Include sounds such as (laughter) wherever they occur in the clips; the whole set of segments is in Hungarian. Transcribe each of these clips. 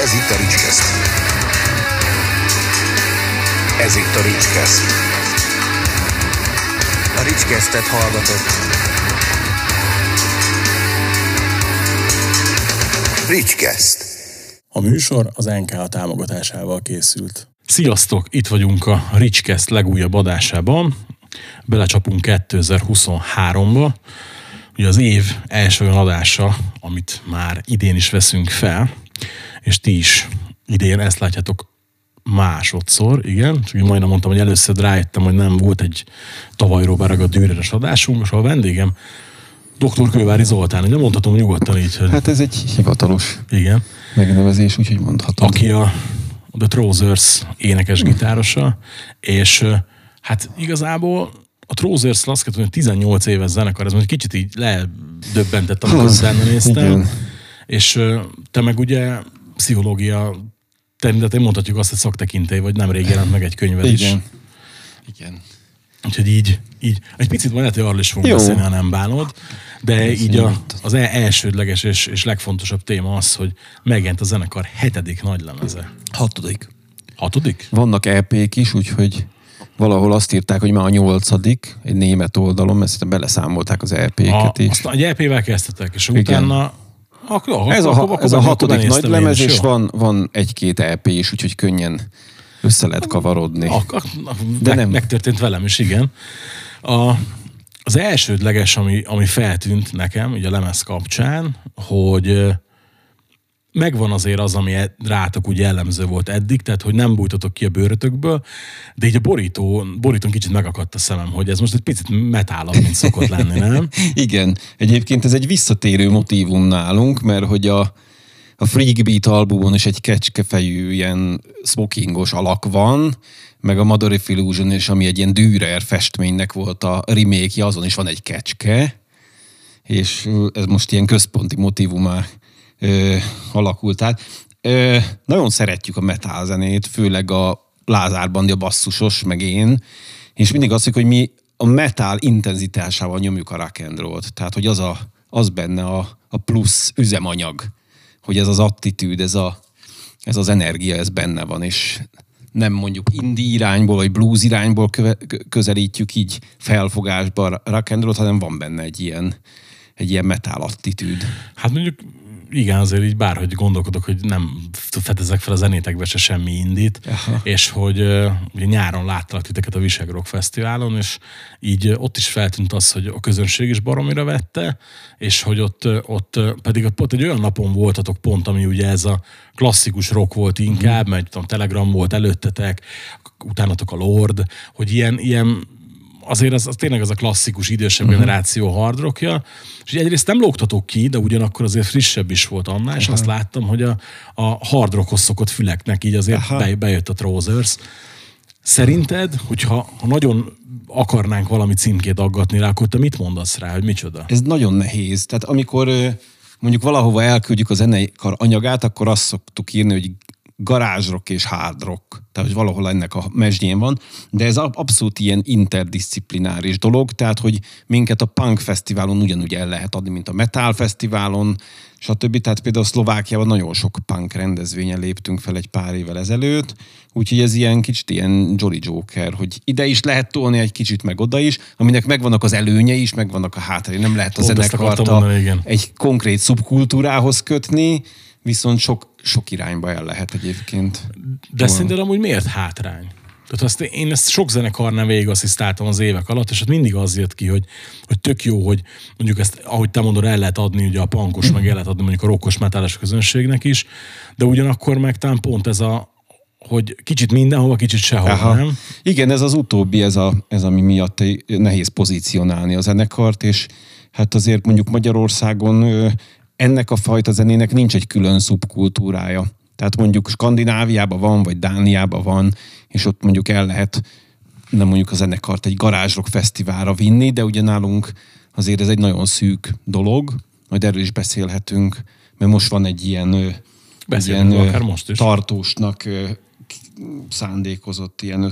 Ez itt a Ricskeszt. Ez itt a Ricskeszt. A Ricskesztet hallgatott. Ricskeszt. A műsor az NK támogatásával készült. Sziasztok! Itt vagyunk a Ricskeszt legújabb adásában. Belecsapunk 2023-ba. Ugye az év első olyan adása, amit már idén is veszünk fel, és ti is idén ezt látjátok másodszor, igen. Csak én majdnem mondtam, hogy először rájöttem, hogy nem volt egy tavalyról beragadt dűreres adásunk, és a vendégem Dr. Kővári Zoltán, ugye mondhatom nyugodtan így, hogy Hát ez egy hivatalos igen, megnevezés, úgyhogy mondhatom. aki a The Trousers énekes gitárosa, és hát igazából a Trousers azt kell tudni, hogy 18 éves zenekar, ez most kicsit így ledöbbentett, amikor utána néztem. igen. És te meg ugye pszichológia területen mondhatjuk azt, hogy szaktekintély, vagy nemrég jelent meg egy könyved is. Igen. Úgyhogy így, így egy picit majd lehet, hogy arról is fogunk Jó. beszélni, ha nem bánod, de Beszéljünk így a, az e- elsődleges és, és legfontosabb téma az, hogy megjelent a zenekar hetedik nagy lemeze. Hatodik. Hatodik? Vannak EP-k is, úgyhogy valahol azt írták, hogy már a nyolcadik, egy német oldalon, mert szerintem beleszámolták az A, EP-ket is. aztán egy EP-vel kezdtetek, és Igen. utána akkor, akkor, Ez a, akkor, ha- akkor ez a hatodik nagy lemez, és jó? van, van egy-két EP is, úgyhogy könnyen össze lehet kavarodni. Ak, ak, De meg, nem. Megtörtént velem is, igen. A, az elsődleges, ami, ami feltűnt nekem, ugye a lemez kapcsán, hogy megvan azért az, ami rátok úgy jellemző volt eddig, tehát hogy nem bújtatok ki a bőrötökből, de így a borító, borítón kicsit megakadt a szemem, hogy ez most egy picit metálabb, mint szokott lenni, nem? (laughs) Igen, egyébként ez egy visszatérő motívum nálunk, mert hogy a, a Freak Beat albumon is egy kecskefejű ilyen smokingos alak van, meg a Mother Illusion is, ami egy ilyen Dürer festménynek volt a remake azon is van egy kecske, és ez most ilyen központi motivumá ö, alakult át. Ö, nagyon szeretjük a metal zenét, főleg a Lázár Bandi, a basszusos, meg én, és mindig azt mondjuk, hogy mi a metal intenzitásával nyomjuk a rock and roll-t. Tehát, hogy az, a, az benne a, a plusz üzemanyag, hogy ez az attitűd, ez, a, ez az energia, ez benne van, és nem mondjuk indie irányból, vagy blues irányból köve, kö- közelítjük így felfogásba rock and roll hanem van benne egy ilyen, egy ilyen metal attitűd. Hát mondjuk igen, azért így bárhogy gondolkodok, hogy nem fedezek fel a zenétekbe se semmi indít, Aha. és hogy ugye nyáron láttalak titeket a Visegrok Fesztiválon, és így ott is feltűnt az, hogy a közönség is baromira vette, és hogy ott, ott pedig ott egy olyan napon voltatok pont, ami ugye ez a klasszikus rock volt inkább, Mhm. mert tudom, Telegram volt előttetek, utánatok a Lord, hogy ilyen, ilyen azért az, az tényleg az a klasszikus idősebb Mhm. uh-huh. generáció hardrockja, és egyrészt nem lógtatok ki, de ugyanakkor azért frissebb is volt annál, és azt láttam, hogy a, a hardrockhoz szokott füleknek így azért Aha. be, bejött a Trousers. Szerinted, hogyha ha nagyon akarnánk valami címkét aggatni rá, akkor te mit mondasz rá, hogy micsoda? Ez nagyon nehéz. Tehát amikor mondjuk valahova elküldjük a zenekar anyagát, akkor azt szoktuk írni, hogy garázsrock és hard rock. Tehát, hogy valahol ennek a mesdjén van. De ez ab- abszolút ilyen interdisziplináris dolog, tehát, hogy minket a punk fesztiválon ugyanúgy el lehet adni, mint a metal fesztiválon, stb. Tehát például Szlovákiában nagyon sok punk rendezvényen léptünk fel egy pár évvel ezelőtt, úgyhogy ez ilyen kicsit ilyen Jolly Joker, hogy ide is lehet tolni egy kicsit, meg oda is, aminek megvannak az előnyei is, megvannak a hátrányai. Nem lehet a Pont ezt zenekart egy konkrét szubkultúrához kötni, viszont sok, sok irányba el lehet egyébként. De szerinted amúgy miért hátrány? Tehát azt, én ezt sok zenekarnál végig asszisztáltam az évek alatt, és ott mindig az jött ki, hogy, hogy tök jó, hogy mondjuk ezt, ahogy te mondod, el lehet adni ugye a pankos, meg el lehet adni mondjuk a rokkos metálos közönségnek is, de ugyanakkor meg talán pont ez a, hogy kicsit mindenhova, kicsit sehol, Aha. nem? Igen, ez az utóbbi, ez, a, ez ami miatt nehéz pozícionálni a zenekart, és hát azért mondjuk Magyarországon ennek a fajta zenének nincs egy külön szubkultúrája. Tehát mondjuk Skandináviában van, vagy Dániában van, és ott mondjuk el lehet nem mondjuk a zenekart egy garázsrock fesztiválra vinni, de ugye nálunk azért ez egy nagyon szűk dolog, majd erről is beszélhetünk, mert most van egy ilyen, Beszélünk ilyen most is. tartósnak szándékozott ilyen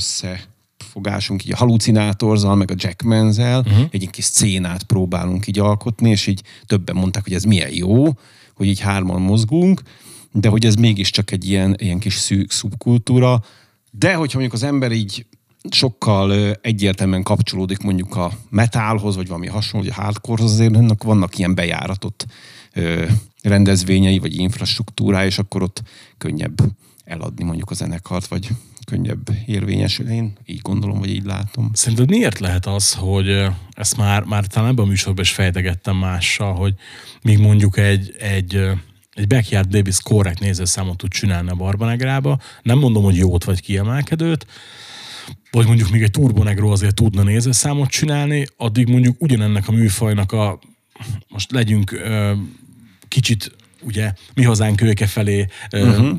összefogásunk, így a halucinátorzal, meg a Jackmanzel, uh-huh. egy kis szcénát próbálunk így alkotni, és így többen mondták, hogy ez milyen jó, hogy így hárman mozgunk, de hogy ez mégiscsak egy ilyen, ilyen kis szűk szubkultúra. De hogyha mondjuk az ember így sokkal egyértelműen kapcsolódik mondjuk a metálhoz, vagy valami hasonló, vagy a hardcorehoz, azért ennek vannak ilyen bejáratott ö, rendezvényei, vagy infrastruktúrája, és akkor ott könnyebb eladni mondjuk a zenekart, vagy könnyebb érvényesülni. Én így gondolom, vagy így látom. Szerinted miért lehet az, hogy ezt már, már talán ebben a műsorban is fejtegettem mással, hogy míg mondjuk egy, egy, egy Backyard Babies korrekt nézőszámot tud csinálni a Barbanegrába, nem mondom, hogy jót vagy kiemelkedőt, vagy mondjuk még egy Turbo Negro azért tudna nézőszámot csinálni, addig mondjuk ugyanennek a műfajnak a, most legyünk ö, kicsit, ugye, mi hazánk kölyke felé ö, uh-huh.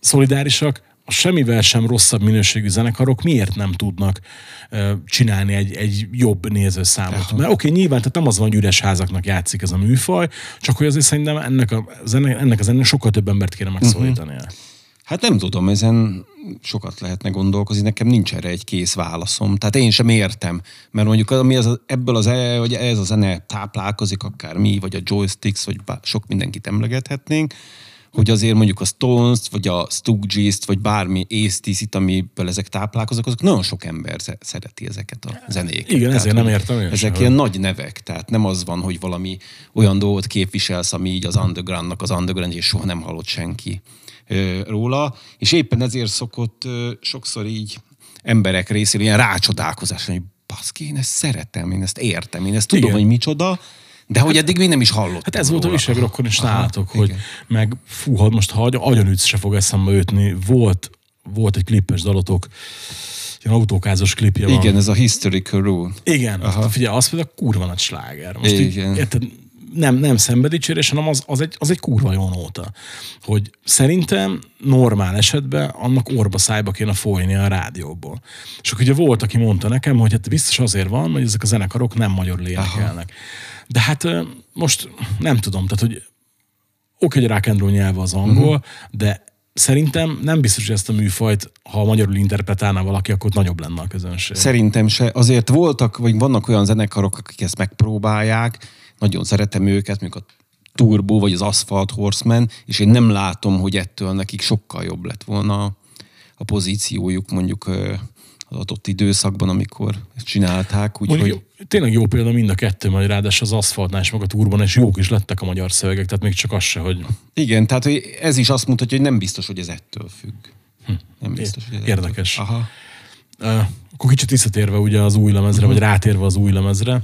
szolidárisak, semmivel sem rosszabb minőségű zenekarok miért nem tudnak ö, csinálni egy, egy jobb nézőszámot? Mert oké, okay, nyilván, tehát nem az van, hogy üres házaknak játszik ez a műfaj, csak hogy azért szerintem ennek a, zene, ennek a zenének sokkal több embert kéne megszólítani. Uh-huh. Hát nem tudom, ezen sokat lehetne gondolkozni, nekem nincs erre egy kész válaszom. Tehát én sem értem, mert mondjuk ami az, ebből az, e- hogy ez a zene táplálkozik, akár mi, vagy a joysticks, vagy bár, sok mindenkit emlegethetnénk, hogy azért mondjuk a Stones-t, vagy a Stooges-t, vagy bármi ACDC-t, amiből ezek táplálkoznak, azok nagyon sok ember sze- szereti ezeket a zenéket. Igen, Tehát, ezért nem értem én Ezek sem, ilyen nagy nevek, tehát nem az van, hogy valami olyan dolgot képviselsz, ami így az undergroundnak az underground, és soha nem hallott senki róla, és éppen ezért szokott sokszor így emberek részéről ilyen rácsodálkozás, hogy baszki, én ezt szeretem, én ezt értem, én ezt tudom, Igen. hogy micsoda, de hogy eddig még nem is hallottam Hát ez volt a róla. Visegrokon is Aha, nálatok, hogy igen. meg fú, ha most ha agy- agyonütsz se fog eszembe jutni, volt, volt egy klippes dalotok, ilyen autókázos klipje van. Igen, ez a historical rule. Igen, Aha. figyelj, az például kurva nagy sláger. Most Igen. így, érted, nem, nem szenvedítsérés, hanem az, az, egy, az egy kurva jó nóta. Hogy szerintem normál esetben annak orba szájba kéne folyni a rádióból. És akkor ugye volt, aki mondta nekem, hogy hát biztos azért van, hogy ezek a zenekarok nem magyarul énekelnek. De hát most nem tudom, tehát hogy oké, hogy roll nyelve az angol, uh-huh. de szerintem nem biztos, hogy ezt a műfajt, ha magyarul interpretálná valaki, akkor ott nagyobb lenne a közönség. Szerintem se. Azért voltak, vagy vannak olyan zenekarok, akik ezt megpróbálják, nagyon szeretem őket, mondjuk a Turbo, vagy az Asphalt Horseman, és én nem látom, hogy ettől nekik sokkal jobb lett volna a pozíciójuk mondjuk az adott időszakban, amikor ezt csinálták. Úgyhogy Mondjuk tényleg jó példa mind a kettő, majd ráadásul az aszfaltnál és meg a túrban, és jók is lettek a magyar szövegek, tehát még csak az se, hogy igen, tehát hogy ez is azt mutatja, hogy nem biztos, hogy ez ettől függ. Nem biztos, hogy ez Érdekes. Ettől. Aha. Uh, akkor kicsit visszatérve ugye az új lemezre, vagy rátérve az új lemezre,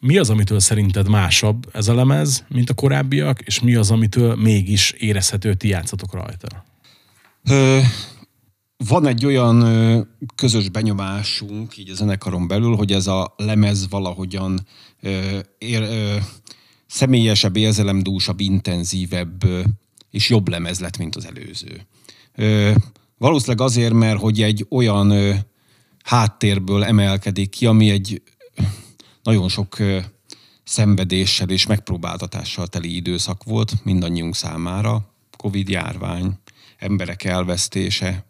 mi az, amitől szerinted másabb ez a lemez, mint a korábbiak, és mi az, amitől mégis érezhető, hogy ti játszatok rajta? Ö, van egy olyan közös benyomásunk így a zenekaron belül, hogy ez a lemez valahogyan ér, személyesebb, érzelemdúsabb, intenzívebb és jobb lemez lett, mint az előző. Valószínűleg azért, mert hogy egy olyan háttérből emelkedik ki, ami egy nagyon sok szenvedéssel és megpróbáltatással teli időszak volt mindannyiunk számára. Covid járvány, emberek elvesztése,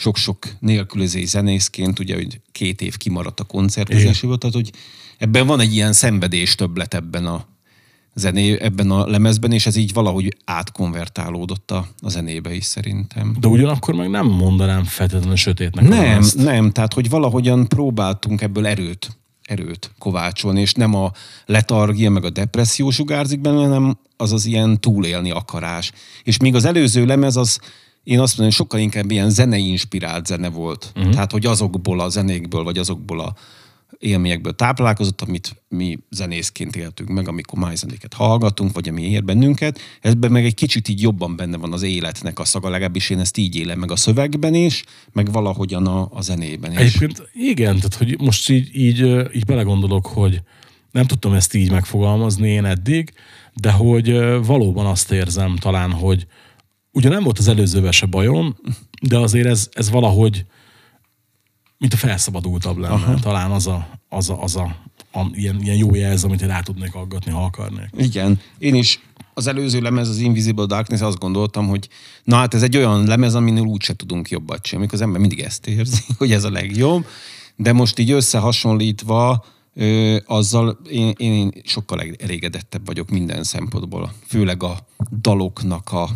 sok-sok nélkülözés zenészként, ugye, hogy két év kimaradt a koncertezéséből, tehát hogy ebben van egy ilyen szenvedés többlet ebben a zené, ebben a lemezben, és ez így valahogy átkonvertálódott a, a zenébe is szerintem. De ugyanakkor meg nem mondanám feltétlenül sötétnek Nem, lemezt. nem, tehát hogy valahogyan próbáltunk ebből erőt, erőt kovácsolni, és nem a letargia meg a depresszió sugárzik benne, hanem az az ilyen túlélni akarás. És még az előző lemez az, én azt mondom, hogy sokkal inkább ilyen zenei inspirált zene volt. Uh-huh. Tehát, hogy azokból a zenékből, vagy azokból a élményekből táplálkozott, amit mi zenészként éltünk meg, amikor májzenéket hallgatunk, vagy ami ér bennünket. Ebben meg egy kicsit így jobban benne van az életnek a szaga, legalábbis én ezt így élem meg a szövegben is, meg valahogyan a, a zenében is. Egyébként igen, tehát hogy most így, így, így belegondolok, hogy nem tudtam ezt így megfogalmazni én eddig, de hogy valóban azt érzem talán, hogy ugye nem volt az előzővel se bajom, de azért ez, ez valahogy mint a felszabadultabb lenne. Aha. Talán az a, az a, az a, a ilyen, ilyen jó jelz, amit rá tudnék aggatni, ha akarnék. Igen. Én is az előző lemez, az Invisible Darkness, azt gondoltam, hogy na hát ez egy olyan lemez, aminél úgyse tudunk jobbat csinálni. Amikor az ember mindig ezt érzi, (laughs) hogy ez a legjobb. De most így összehasonlítva, ö, azzal én, én sokkal elégedettebb vagyok minden szempontból. Főleg a daloknak a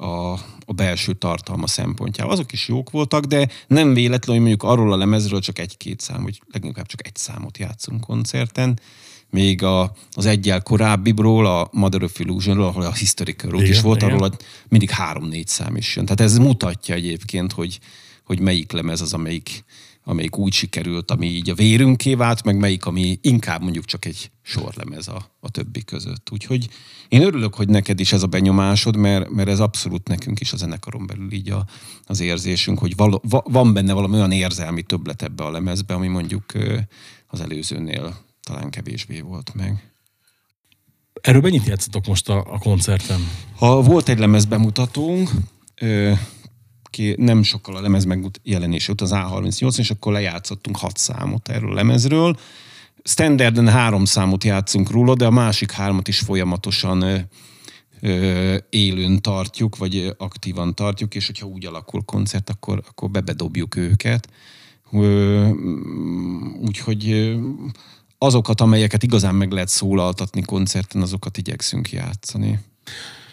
a, a belső tartalma szempontjából. Azok is jók voltak, de nem véletlen, hogy mondjuk arról a lemezről csak egy-két szám, vagy leginkább csak egy számot játszunk koncerten. Még a, az egyel korábbibról, a Mother of Illusionról, ahol a Historical Igen, is volt, igen. arról mindig három-négy szám is jön. Tehát ez mutatja egyébként, hogy, hogy melyik lemez az, amelyik, amelyik úgy sikerült, ami így a vérünké vált, meg melyik, ami inkább mondjuk csak egy sorlemez a, a többi között. Úgyhogy én örülök, hogy neked is ez a benyomásod, mert, mert ez abszolút nekünk is a zenekaron belül így a, az érzésünk, hogy val, va, van benne valami olyan érzelmi többlet ebbe a lemezbe, ami mondjuk az előzőnél talán kevésbé volt meg. Erről mennyit játszotok most a, a koncerten? Ha volt egy lemez bemutatónk, ö, ki nem sokkal a lemez megjelenése után az A38, és akkor lejátszottunk hat számot erről a lemezről. Standarden három számot játszunk róla, de a másik hármat is folyamatosan ö, élőn tartjuk, vagy aktívan tartjuk, és hogyha úgy alakul koncert, akkor, akkor bebedobjuk őket. Úgyhogy azokat, amelyeket igazán meg lehet szólaltatni koncerten, azokat igyekszünk játszani.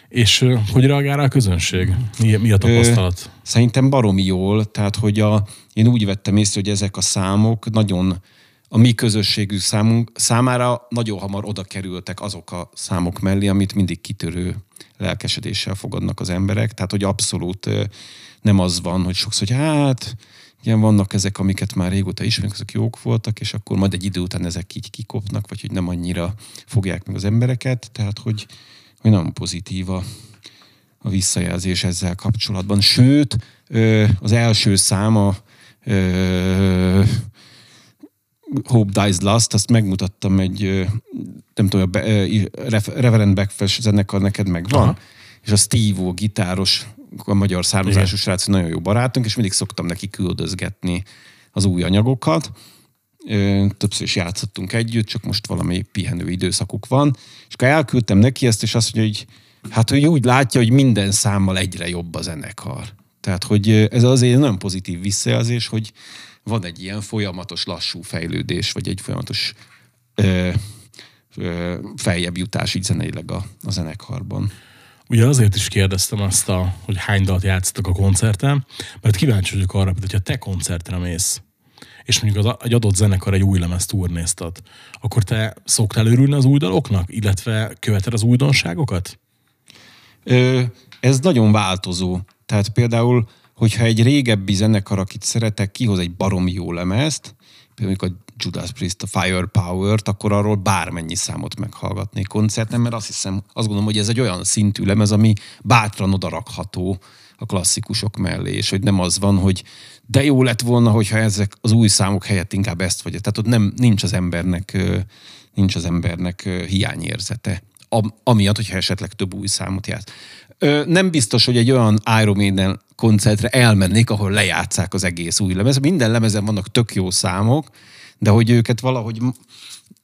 És ö, hogy reagál rá a közönség? Mi, mi a tapasztalat? Szerintem baromi jól, tehát hogy a, én úgy vettem észre, hogy ezek a számok nagyon a mi közösségű számunk, számára nagyon hamar oda kerültek azok a számok mellé, amit mindig kitörő lelkesedéssel fogadnak az emberek. Tehát, hogy abszolút ö, nem az van, hogy sokszor, hogy hát, igen, vannak ezek, amiket már régóta ismerünk, azok jók voltak, és akkor majd egy idő után ezek így kikopnak, vagy hogy nem annyira fogják meg az embereket. Tehát, hogy, hogy nagyon pozitív a, a visszajelzés ezzel kapcsolatban. Sőt, az első száma Hope Dies Last, azt megmutattam egy, nem tudom, a Reverend Backfest zenekar neked megvan, Aha. és a Steve a gitáros, a magyar származású srác, nagyon jó barátunk, és mindig szoktam neki küldözgetni az új anyagokat. Többször is játszottunk együtt, csak most valami pihenő időszakuk van. És akkor elküldtem neki ezt, és azt mondja, hogy hát hogy úgy látja, hogy minden számmal egyre jobb a zenekar. Tehát, hogy ez azért nagyon pozitív visszajelzés, hogy van egy ilyen folyamatos lassú fejlődés, vagy egy folyamatos ö, ö, feljebb jutás így zeneileg a, a zenekarban. Ugye azért is kérdeztem azt, a, hogy hány dalt játszottak a koncerten, mert kíváncsi vagyok arra, hogy ha te koncertre mész, és mondjuk az, egy adott zenekar egy új lemez turnéztat, akkor te szoktál örülni az új daloknak, illetve követed az újdonságokat? Ö, ez nagyon változó. Tehát például, hogyha egy régebbi zenekar, akit szeretek, kihoz egy baromi jó lemezt, például a Judas Priest, a Firepower-t, akkor arról bármennyi számot meghallgatnék koncerten, mert azt hiszem, azt gondolom, hogy ez egy olyan szintű lemez, ami bátran odarakható a klasszikusok mellé, és hogy nem az van, hogy de jó lett volna, hogyha ezek az új számok helyett inkább ezt vagy. Tehát ott nem, nincs az embernek, nincs az embernek hiányérzete. Am- Amiatt, hogyha esetleg több új számot játsz. Nem biztos, hogy egy olyan Iron Maiden koncertre elmennék, ahol lejátszák az egész új lemez. Minden lemezen vannak tök jó számok, de hogy őket valahogy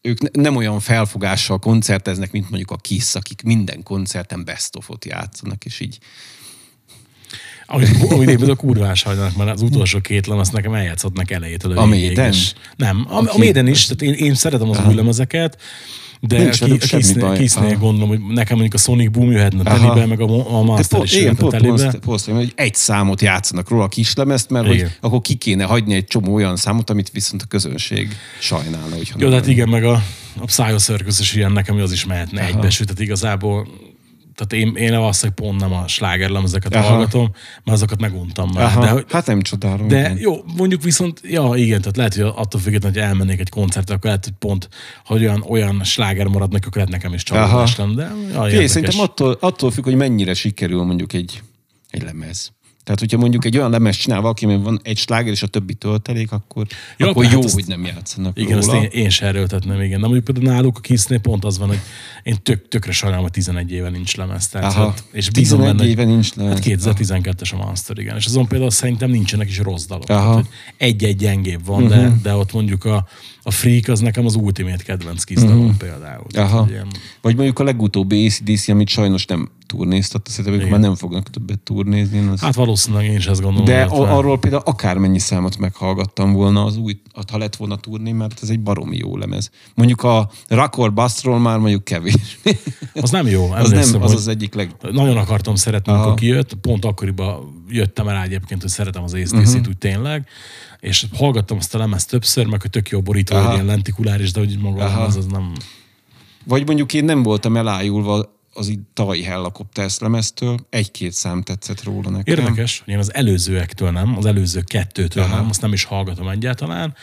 ők ne- nem olyan felfogással koncerteznek, mint mondjuk a Kiss, akik minden koncerten best of-ot játszanak, és így Amit én a kurvás hajlanak, mert az utolsó két lemez nekem eljátszottnak elejétől. A és Nem, a, a Oké. Maiden is, tehát én, én szeretem az új lemezeket, de Nincs velük ki, semmi Kissnél, Aha. gondolom, hogy nekem mondjuk a Sonic Boom jöhetne Aha. telibe, meg a, a De Master is igen, pont, telibe. pont, pont, hogy egy számot játszanak róla a kislemezt, mert Igen. hogy akkor ki kéne hagyni egy csomó olyan számot, amit viszont a közönség sajnálna. Hogyha Jó, nem tehát igen, meg a, a Psycho Circus is ilyen nekem, hogy az is mehetne Aha. egybe, sőt, tehát igazából tehát én, én valószínűleg pont nem a slágerlemezeket Aha. hallgatom, mert azokat meguntam már. Aha, De, hogy, hát nem csodálom. de igen. jó, mondjuk viszont, ja igen, tehát lehet, hogy attól függetlenül, hogy elmennék egy koncertre, akkor lehet, hogy pont, hogy olyan, olyan sláger maradnak, akkor lehet nekem is csalódás lenne. De, ja, érdekes. szerintem attól, attól függ, hogy mennyire sikerül mondjuk egy, egy lemez. Tehát, hogyha mondjuk egy olyan lemez csinál valaki, amiben van egy sláger és a többi töltelék, akkor, ja, akkor hát jó, ezt- hogy nem játszanak Igen, azt róla. én, én sem erőltetném, igen. De mondjuk például náluk a Kissnél pont az van, hogy én tök, tökre sajnálom, hogy 11 éve nincs lemez. Tehát, Aha. hát, és bízom 11 benne, éve nincs lemez. Hát 2012-es a Monster, igen. És azon például szerintem nincsenek is rossz dalok. Aha. Tehát, egy-egy gyengébb van, uh-huh. de, de ott mondjuk a, a Freak az nekem az ultimate kedvenc Kiss dalom például. Aha. ilyen- Vagy mondjuk a legutóbbi ACDC, amit sajnos nem turnéztat, szerintem ők már nem fognak többet turnézni. Az... Hát valószínűleg én is ezt gondolom. De a, arról például akármennyi számot meghallgattam volna az új, ha lett volna turné, mert ez egy baromi jó lemez. Mondjuk a Rock Bustról már mondjuk kevés. (laughs) Az nem jó. az nem, az az egyik leg... Nagyon akartam szeretni, amikor kijött. Pont akkoriban jöttem rá egyébként, hogy szeretem az ACDC-t Mhm. uh-huh. úgy tényleg. És hallgattam azt a lemezt többször, meg hogy tök jó borító, Aha. ilyen lentikuláris, de hogy maga Aha. az, az nem... Vagy mondjuk én nem voltam elájulva az itt tavalyi Hellacopters lemeztől, egy-két szám tetszett róla nekem. Érdekes, hogy én az előzőektől nem, az előző kettőtől Aha. nem, azt nem is hallgatom egyáltalán,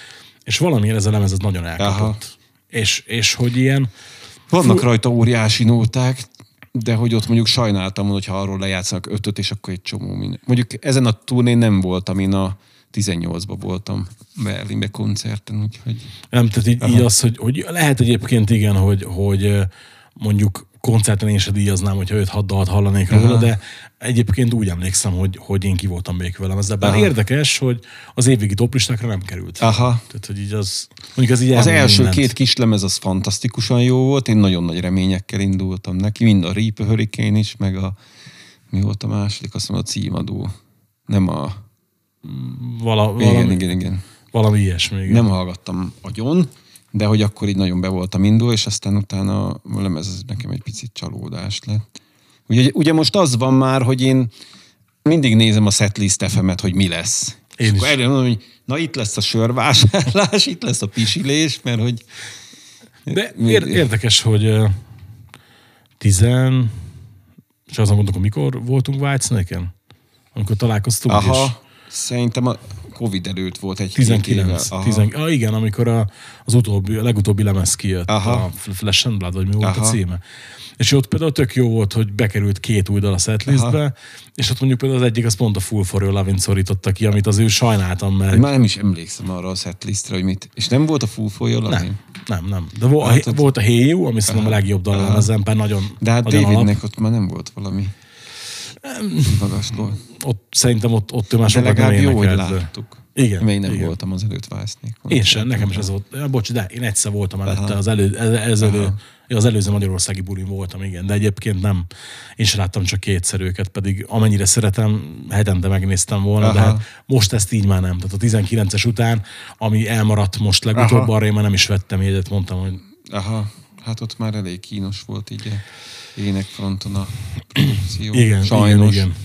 és valamiért ez a lemez az nagyon elkapott. Aha. És, és hogy ilyen, Vannak Fú- rajta óriási nóták, de hogy ott mondjuk sajnáltam, hogyha arról lejátszanak ötöt, és akkor egy csomó minden. Mondjuk ezen a turnén nem voltam, én a 18-ban voltam Berlinbe koncerten, úgyhogy... nem, tehát így, így az, hogy, hogy lehet egyébként igen, hogy, hogy mondjuk koncerten én se díjaznám, hogyha 5-6 dalt hallanék róla, Aha. de egyébként úgy emlékszem, hogy, hogy én ki voltam békülem ezzel. Bár Aha. érdekes, hogy az évvégi toplistákra nem került. Aha. Tehát, hogy így az, mondjuk az így Az első mindent. két kislemez az fantasztikusan jó volt, én nagyon nagy reményekkel indultam neki, mind a Reaper Hurricane is, meg a mi volt a második, azt mondom a címadó. Nem a... Vala, Igen, valami, igen, igen. valami ilyesmi. Igen. Nem hallgattam agyon, de hogy akkor így nagyon be voltam indul, és aztán utána a lemez az nekem egy picit csalódás lett. Ugye, ugye most az van már, hogy én mindig nézem a setlist FM-et, hogy mi lesz. Én és is. akkor előre mondom, hogy na itt lesz a sörvásárlás, itt lesz a pisilés, mert hogy De ér- érdekes, hogy tizen... És azon gondolok, mikor voltunk Whitesnake-en? Amikor találkoztunk is. aha, szerintem a Covid előtt volt egy 19. Aha. 10, ah, igen, amikor a, az utóbbi, a legutóbbi lemez kijött, Aha. a Flesh and Blood, vagy mi volt Aha. a címe. És ott például tök jó volt, hogy bekerült két új dal a setlistbe, és ott mondjuk például az egyik az pont a Full for Your Loving szorította ki, amit az ő sajnáltam, mert Már nem is emlékszem arra a setlistre, hogy mit. És nem volt a Full for Your Loving? nem, nem, nem. De vo- Hát hát, ott- volt a Hey You, ami szerintem a legjobb dal a nagyon, De hát nagyon alap. Davidnek ott már nem volt valami magasló. Ott, szerintem ott, ott ő már De sokat nem jó, hogy láttuk. Igen, Még nem igen. voltam az előtt Vásznékon. Én sem, nekem is ez volt. Ja, bocs, de én egyszer voltam előtte, az, elő, ez, ez elő, az előző magyarországi bulin voltam, igen, de egyébként nem. Én sem láttam csak kétszer őket, pedig amennyire szeretem, hetente megnéztem volna, de Aha. hát most ezt így már nem. Tehát a 19-es után, ami elmaradt most legutóbb, Aha. arra én már nem is vettem jegyet, mondtam, hogy Aha, hát ott már elég kínos volt a énekfronton a (clears throat) produkció. igen, Sajnos. igen, igen.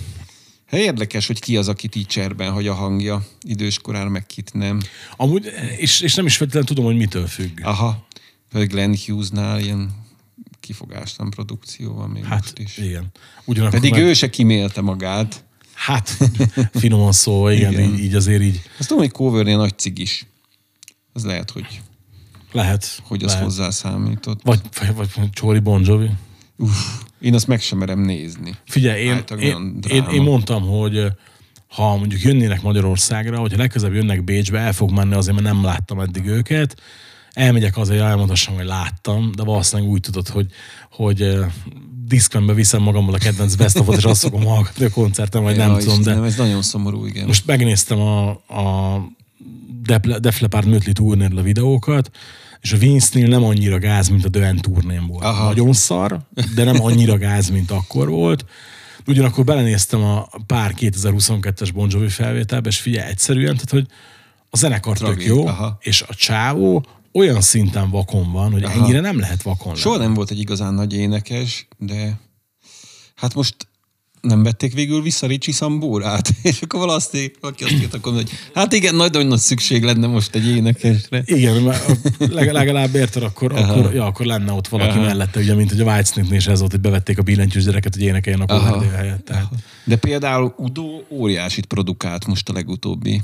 Hát érdekes, hogy ki az, akit így cserben hagy a hangja időskorára, meg kit nem. Amúgy, és, és nem is feltétlenül tudom, hogy mitől függ. Aha, például Glenn Hughes-nál ilyen kifogástalan produkció van még Hát most is. igen. Ugyanakkor Pedig meg, ő se kimélte magát. Hát, (laughs) finoman szó, igen, Igen. Így, így azért így Azt tudom, hogy covernél nagy cigis. Az lehet, hogy, lehet. hogy az lehet. hozzá számított. Vagy, vagy, vagy Csóri Bon Jovi. Uff, én azt meg sem merem nézni. Figyelj, én, én, én, én mondtam, hogy ha mondjuk jönnének Magyarországra, hogyha legközelebb jönnek Bécsbe, el fog menni azért, mert nem láttam eddig őket, elmegyek azért, elmondhassam, hogy láttam, de valószínűleg úgy tudod, hogy, hogy diszkvenbe viszem magammal a kedvenc best és azt fogom hallgatni a koncerten, vagy nem Ja, tudom, de ez nagyon szomorú, igen. most megnéztem a, a Def Leppard Mötley a videókat, és a Vince-nél nem annyira gáz, mint a Döen turnén volt. Aha. Nagyon szar, de nem annyira gáz, mint akkor volt. Ugyanakkor belenéztem a pár 2022-es Bon Jovi felvételbe, és figyelj, egyszerűen, tehát, hogy a zenekar tök jó, aha. és a csávó olyan szinten vakon van, hogy Aha. ennyire nem lehet vakon lenni. Soha nem volt egy igazán nagy énekes, de hát most nem vették végül vissza Ricsi Szambórát, (laughs) és akkor valaki, valaki azt írt, akkor, hogy hát igen, nagyon nagy szükség lenne most egy énekesre. Igen, legalább érted, akkor, akkor, ja, akkor lenne ott valaki Aha. mellette, ugye, mint hogy a Whitesnake-nél is ez volt, hogy bevették a billentyűs gyereket, hogy énekeljen a Aha. helyett. Tehát. De például Udo óriásit produkált most a legutóbbi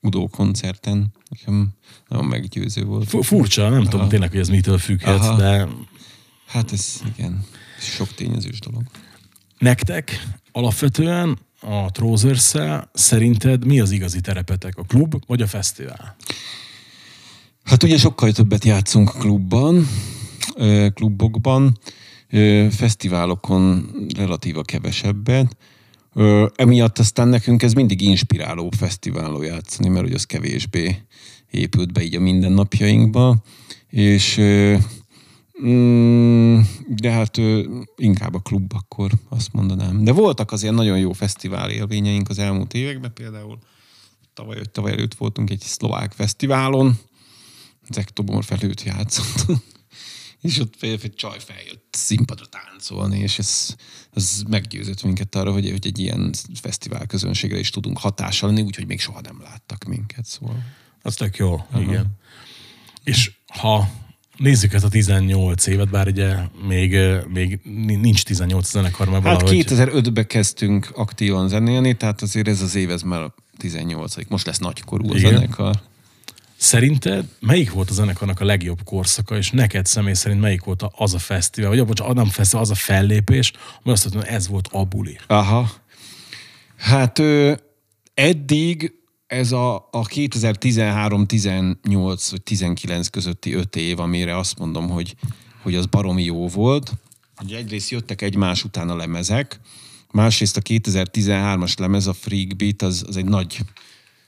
Udo koncerten. Nekem nagyon meggyőző volt. Fu- Furcsa, nem tudom tényleg, hogy ez mitől függhet, Aha. de Hát ez igen, sok tényezős dolog. Nektek alapvetően a trousers szerinted mi az igazi terepetek? A klub vagy a fesztivál? Hát ugye sokkal többet játszunk klubban, klubokban, fesztiválokon relatíva kevesebbet. Ö, Emiatt aztán nekünk ez mindig inspiráló fesztiválon játszani, mert hogy az kevésbé épült be így a mindennapjainkba, és Mm, de hát inkább a klub akkor azt mondanám. De voltak azért nagyon jó fesztivál élményeink az elmúlt években, például tavaly, vagy tavaly előtt voltunk egy szlovák fesztiválon, Zektobor felőtt játszottunk, (laughs) és ott egy csaj feljött színpadra táncolni, és ez, ez meggyőzött minket arra, hogy, hogy egy ilyen fesztivál közönségre is tudunk hatással lenni, úgyhogy még soha nem láttak minket, szóval. Az tök jó, Aha. igen. És ha nézzük ezt a 18 évet, bár ugye még, még nincs 18 zenekar, mert Hát valahogy... 2005-ben kezdtünk aktívan zenélni, tehát azért ez az év, ez már a 18 Most lesz nagykorú a Igen. zenekar. Szerinted melyik volt a zenekarnak a legjobb korszaka, és neked személy szerint melyik volt az a fesztivál, vagy bocsánat, nem fesztivál, az a fellépés, ami azt mondta, hogy ez volt a buli. Aha. Hát ö, eddig ez a, a 2013-18 vagy 19 közötti öt év, amire azt mondom, hogy, hogy az baromi jó volt. Ugye egyrészt jöttek egymás után a lemezek, másrészt a 2013-as lemez, a Freak Beat, az, az egy nagy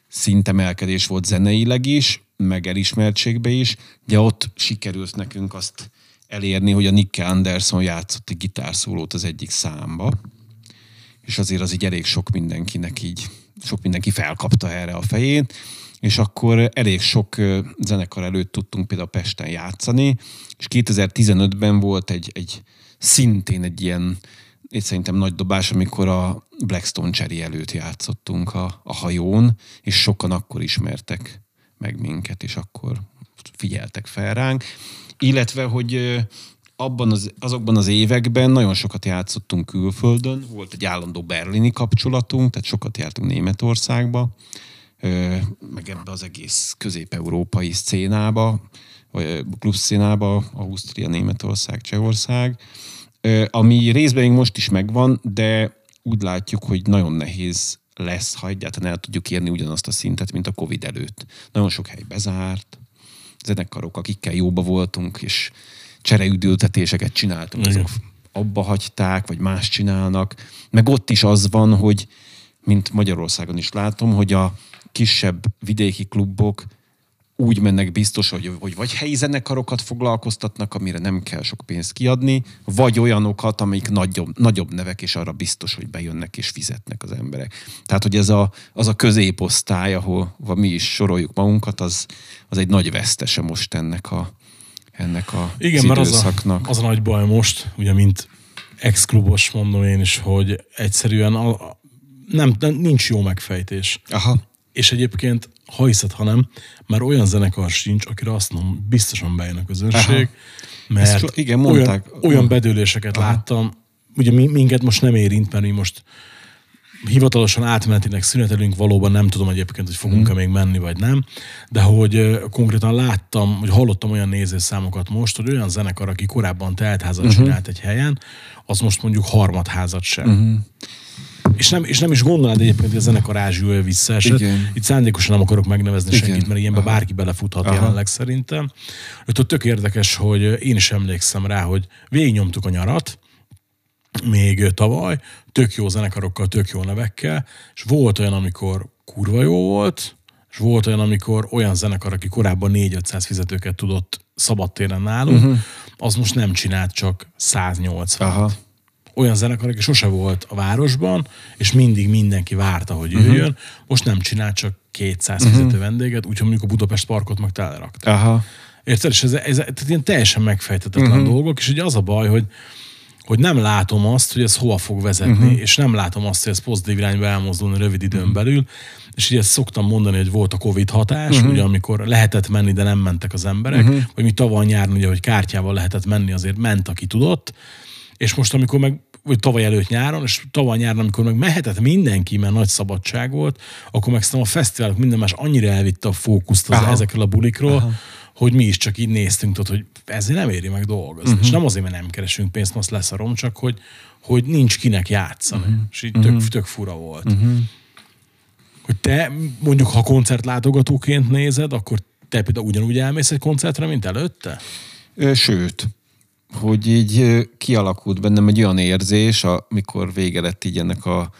szintemelkedés volt zeneileg is, meg elismertségbe is, de ott sikerült nekünk azt elérni, hogy a Nick Anderson játszott egy gitárszólót az egyik számba, és azért az így elég sok mindenkinek így, sok mindenki felkapta erre a fejét, és akkor elég sok zenekar előtt tudtunk például Pesten játszani, és 2015-ben volt egy, egy szintén egy ilyen, én szerintem nagy dobás, amikor a Blackstone Cherry előtt játszottunk a, a hajón, és sokan akkor ismertek meg minket, és akkor figyeltek fel ránk. Illetve, hogy abban az, azokban az években nagyon sokat játszottunk külföldön, volt egy állandó berlini kapcsolatunk, tehát sokat jártunk Németországba, meg ebbe az egész közép-európai szcénába, vagy klubszcénába, Ausztria, Németország, Csehország, ami részben még most is megvan, de úgy látjuk, hogy nagyon nehéz lesz, ha egyáltalán el tudjuk érni ugyanazt a szintet, mint a Covid előtt. Nagyon sok hely bezárt, zenekarok, akikkel jóba voltunk, és csereüdültetéseket csináltunk, Igen. azok abba hagyták, vagy más csinálnak. Meg ott is az van, hogy, mint Magyarországon is látom, hogy a kisebb vidéki klubok úgy mennek biztos, hogy, hogy vagy helyi zenekarokat foglalkoztatnak, amire nem kell sok pénzt kiadni, vagy olyanokat, amik nagyobb, nagyobb nevek, és arra biztos, hogy bejönnek és fizetnek az emberek. Tehát, hogy ez a, az a középosztály, ahol mi is soroljuk magunkat, az, az egy nagy vesztese most ennek a, ennek a Igen, mert az a, az a nagy baj most, ugye, mint ex-klubos mondom én is, hogy egyszerűen a, a, nem, nem, nincs jó megfejtés. Aha. És egyébként, ha hiszed, ha nem, már olyan zenekar sincs, akire azt mondom, biztosan bejön a közönség, Aha. mert Ezt igen, olyan, mondták. olyan bedőléseket Aha. láttam, ugye mi, minket most nem érint, mert mi most hivatalosan átmenetileg szünetelünk, valóban nem tudom egyébként, hogy fogunk-e Mhm. még menni, vagy nem, de hogy konkrétan láttam, hogy hallottam olyan nézőszámokat most, hogy olyan zenekar, aki korábban teltházat uh-huh. csinált egy helyen, az most mondjuk harmadházat sem. Uh-huh. És nem, és nem is gondolnád egyébként, hogy a zenekar Ázsiója visszaesett. Igen. Itt szándékosan nem akarok megnevezni Igen. senkit, mert ilyenbe bárki belefuthat Aha. jelenleg szerintem. Ott tök érdekes, hogy én is emlékszem rá, hogy végignyomtuk a nyarat, még tavaly, tök jó zenekarokkal, tök jó nevekkel, és volt olyan, amikor kurva jó volt, és volt olyan, amikor olyan zenekar, aki korábban 4-500 fizetőket tudott szabadtéren nálunk, uh-huh. az most nem csinált csak 180 Aha. olyan zenekar, aki sose volt a városban, és mindig mindenki várta, hogy jöjjön, most nem csinál csak 200 fizető vendéget, úgyhogy mondjuk a Budapest parkot meg telerakta. Aha. Érted? És ez, ez, tehát ilyen teljesen megfejtetetlen uh-huh. dolgok, és ugye az a baj, hogy hogy nem látom azt, hogy ez hova fog vezetni, uh-huh. és nem látom azt, hogy ez pozitív irányba elmozdulni rövid időn uh-huh. belül, és ugye ezt szoktam mondani, hogy volt a Covid hatás, uh-huh. ugye amikor lehetett menni, de nem mentek az emberek, uh-huh. vagy mi tavaly nyáron, ugye, hogy kártyával lehetett menni, azért ment, aki tudott, és most amikor meg vagy tavaly előtt nyáron, és tavaly nyáron, amikor meg mehetett mindenki, mert nagy szabadság volt, akkor meg szerintem a fesztiválok minden más annyira elvitte a fókuszt az, Aha. ezekről a bulikról, Aha. Hogy mi is csak így néztünk, tudod, hogy ezért nem éri meg dolgozni. Uh-huh. És nem azért, mert nem keresünk pénzt, most leszarom, csak hogy, hogy nincs kinek játszani. Uh-huh. És így tök, tök fura volt. Uh-huh. Hogy te mondjuk, ha koncertlátogatóként nézed, akkor te például ugyanúgy elmész egy koncertre, mint előtte? Sőt, hogy így kialakult bennem egy olyan érzés, amikor vége lett így ennek a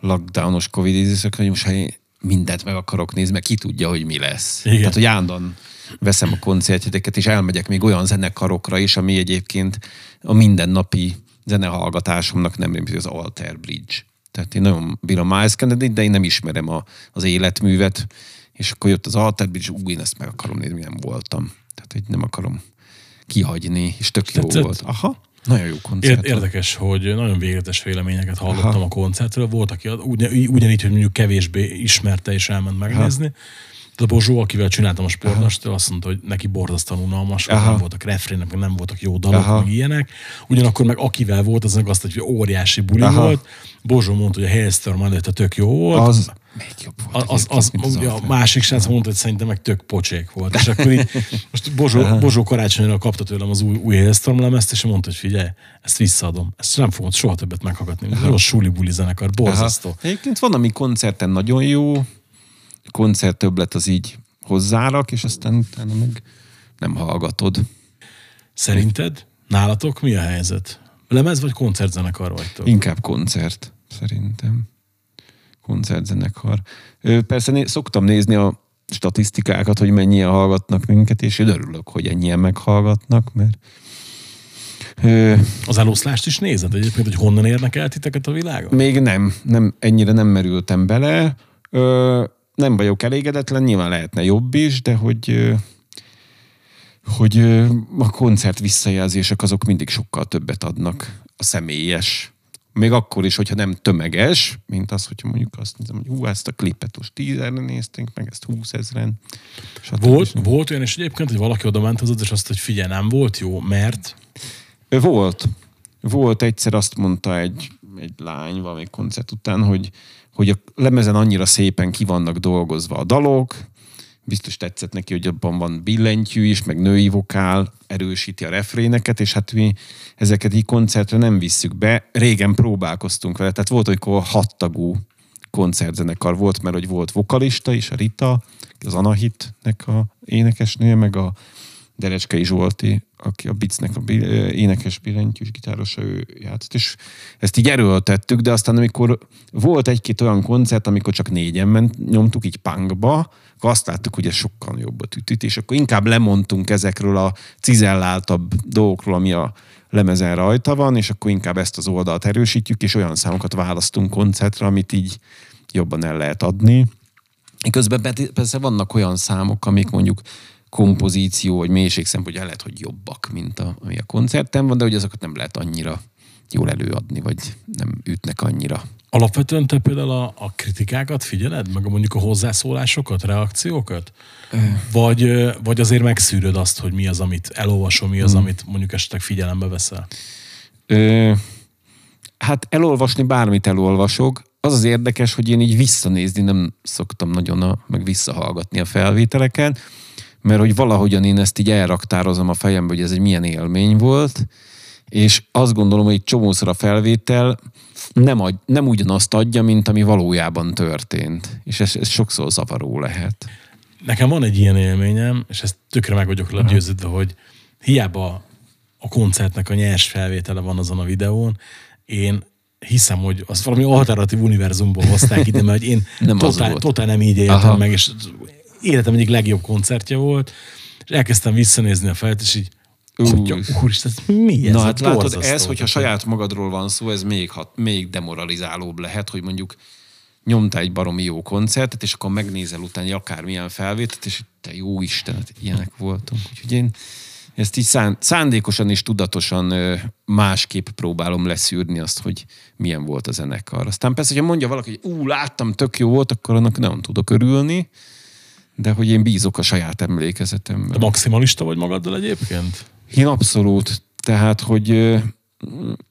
lockdownos Covid időszak, hogy most ha én mindent meg akarok nézni, mert ki tudja, hogy mi lesz. Igen. Tehát, hogy állandóan veszem a koncertjegyeket, és elmegyek még olyan zenekarokra is, ami egyébként a mindennapi zenehallgatásomnak nem mint az Alter Bridge. Tehát én nagyon bírom Miles Kennedy, de én nem ismerem a, az életművet, és akkor jött az Alter Bridge, ú, én ezt meg akarom nézni, nem voltam. Tehát, hogy nem akarom kihagyni, és tök jó Tetszett? volt. Aha, nagyon jó koncert. Érdekes, hogy nagyon végletes véleményeket hallottam Aha. a koncertről. Volt, aki ugyan, ugyanígy, hogy mondjuk kevésbé ismerte és elment megnézni. De a Bozsó, akivel csináltam a sportnast, azt mondta, hogy neki borzasztóan unalmas, nem voltak refrének, meg nem voltak jó dalok, Aha. meg ilyenek. Ugyanakkor meg akivel volt, az meg azt, hogy óriási buli Aha. volt. Bozsó mondta, hogy a Hailstorm előtte tök jó volt. Az még jobb volt. az, az, mint ugye a másik srác mondta, hogy szerintem meg tök pocsék volt. És akkor így, (laughs) most Bozsó, Bozsó karácsonyra kapta tőlem az új, új Hailstorm lemezt, és mondta, hogy figyelj, ezt visszaadom. Ezt nem fogom soha többet meghallgatni. Ez rossz suli buli zenekar, borzasztó. Aha. Egyébként van, ami koncerten nagyon jó, koncert többlet az így hozzárak, és aztán utána meg nem hallgatod. Szerinted nálatok mi a helyzet? Lemez vagy koncertzenekar vagytok? Inkább koncert, szerintem. Koncertzenekar. Persze né- szoktam nézni a statisztikákat, hogy mennyien hallgatnak minket, és én örülök, hogy ennyien meghallgatnak, mert Az eloszlást is nézed egyébként, hogy honnan érnek el titeket a világon? Még nem, nem, ennyire nem merültem bele. Ö, nem vagyok elégedetlen, nyilván lehetne jobb is, de hogy hogy a koncert visszajelzések azok mindig sokkal többet adnak a személyes. Még akkor is, hogyha nem tömeges, mint az, hogyha mondjuk azt nézem, hogy hú, ezt a klipet most tízerre néztünk, meg ezt húszezren. Volt, volt olyan is egyébként, hogy valaki oda ment hozzád, és azt, hogy figyelj, nem volt jó, mert Volt. Volt egyszer azt mondta egy, egy lány valami koncert után, hogy, hogy a lemezen annyira szépen ki vannak dolgozva a dalok, biztos tetszett neki, hogy abban van billentyű is, meg női vokál, erősíti a refréneket, és hát mi ezeket így koncertre nem visszük be. Régen próbálkoztunk vele, tehát volt, amikor hattagú koncertzenekar volt, mert hogy volt vokalista is, a Rita, az Anahitnek a énekesnője, meg a Derecskei Zsolti, aki a Bicnek a énekes billentyűs gitárosa, ő játszott, és ezt így erőltettük, de aztán amikor volt egy-két olyan koncert, amikor csak négyen ment, nyomtuk így punkba, akkor azt láttuk, hogy ez sokkal jobb a tütüt, és akkor inkább lemondtunk ezekről a cizelláltabb dolgokról, ami a lemezen rajta van, és akkor inkább ezt az oldalt erősítjük, és olyan számokat választunk koncertre, amit így jobban el lehet adni. Közben persze vannak olyan számok, amik mondjuk kompozíció vagy mélység szempontjából lehet, hogy jobbak, mint a, ami a koncerten van, de hogy azokat nem lehet annyira jól előadni, vagy nem ütnek annyira. alapvetően te például a, a kritikákat figyeled, meg a mondjuk a hozzászólásokat, reakciókat? Vagy, vagy azért megszűröd azt, hogy mi az, amit elolvasol, mi az, Hmm. amit mondjuk esetleg figyelembe veszel? Ö, hát elolvasni bármit elolvasok. Az az érdekes, hogy én így visszanézni nem szoktam nagyon, a, meg visszahallgatni a felvételeket, mert hogy valahogyan én ezt így elraktározom a fejembe, hogy ez egy milyen élmény volt, és azt gondolom, hogy csomószor a felvétel nem, ad, nem ugyanazt adja, mint ami valójában történt. És ez, ez sokszor zavaró lehet. Nekem van egy ilyen élményem, és ezt tökre meg vagyok le győződve, hogy hiába a koncertnek a nyers felvétele van azon a videón, én hiszem, hogy az valami alternatív univerzumból hozták ide, mert én Nem totál, totál nem így éltem Aha. meg, és életem egyik legjobb koncertje volt, és elkezdtem visszanézni a felet, és így Atya, úristen, ez mi ez? Na a hát látod, ez, hogyha Tehát, saját magadról van szó, ez még, hat, még demoralizálóbb lehet, hogy mondjuk nyomtál egy baromi jó koncertet, és akkor megnézel utána akármilyen felvételt, és te jó Isten, hát ilyenek voltunk. Úgyhogy én ezt így szán, szándékosan és tudatosan másképp próbálom leszűrni azt, hogy milyen volt a zenekar. Aztán persze, hogyha mondja valaki, hogy ú, láttam, tök jó volt, akkor annak nem tudok örülni, de hogy én bízok a saját emlékezetemben. Te maximalista vagy magaddal egyébként? Én abszolút. Tehát, hogy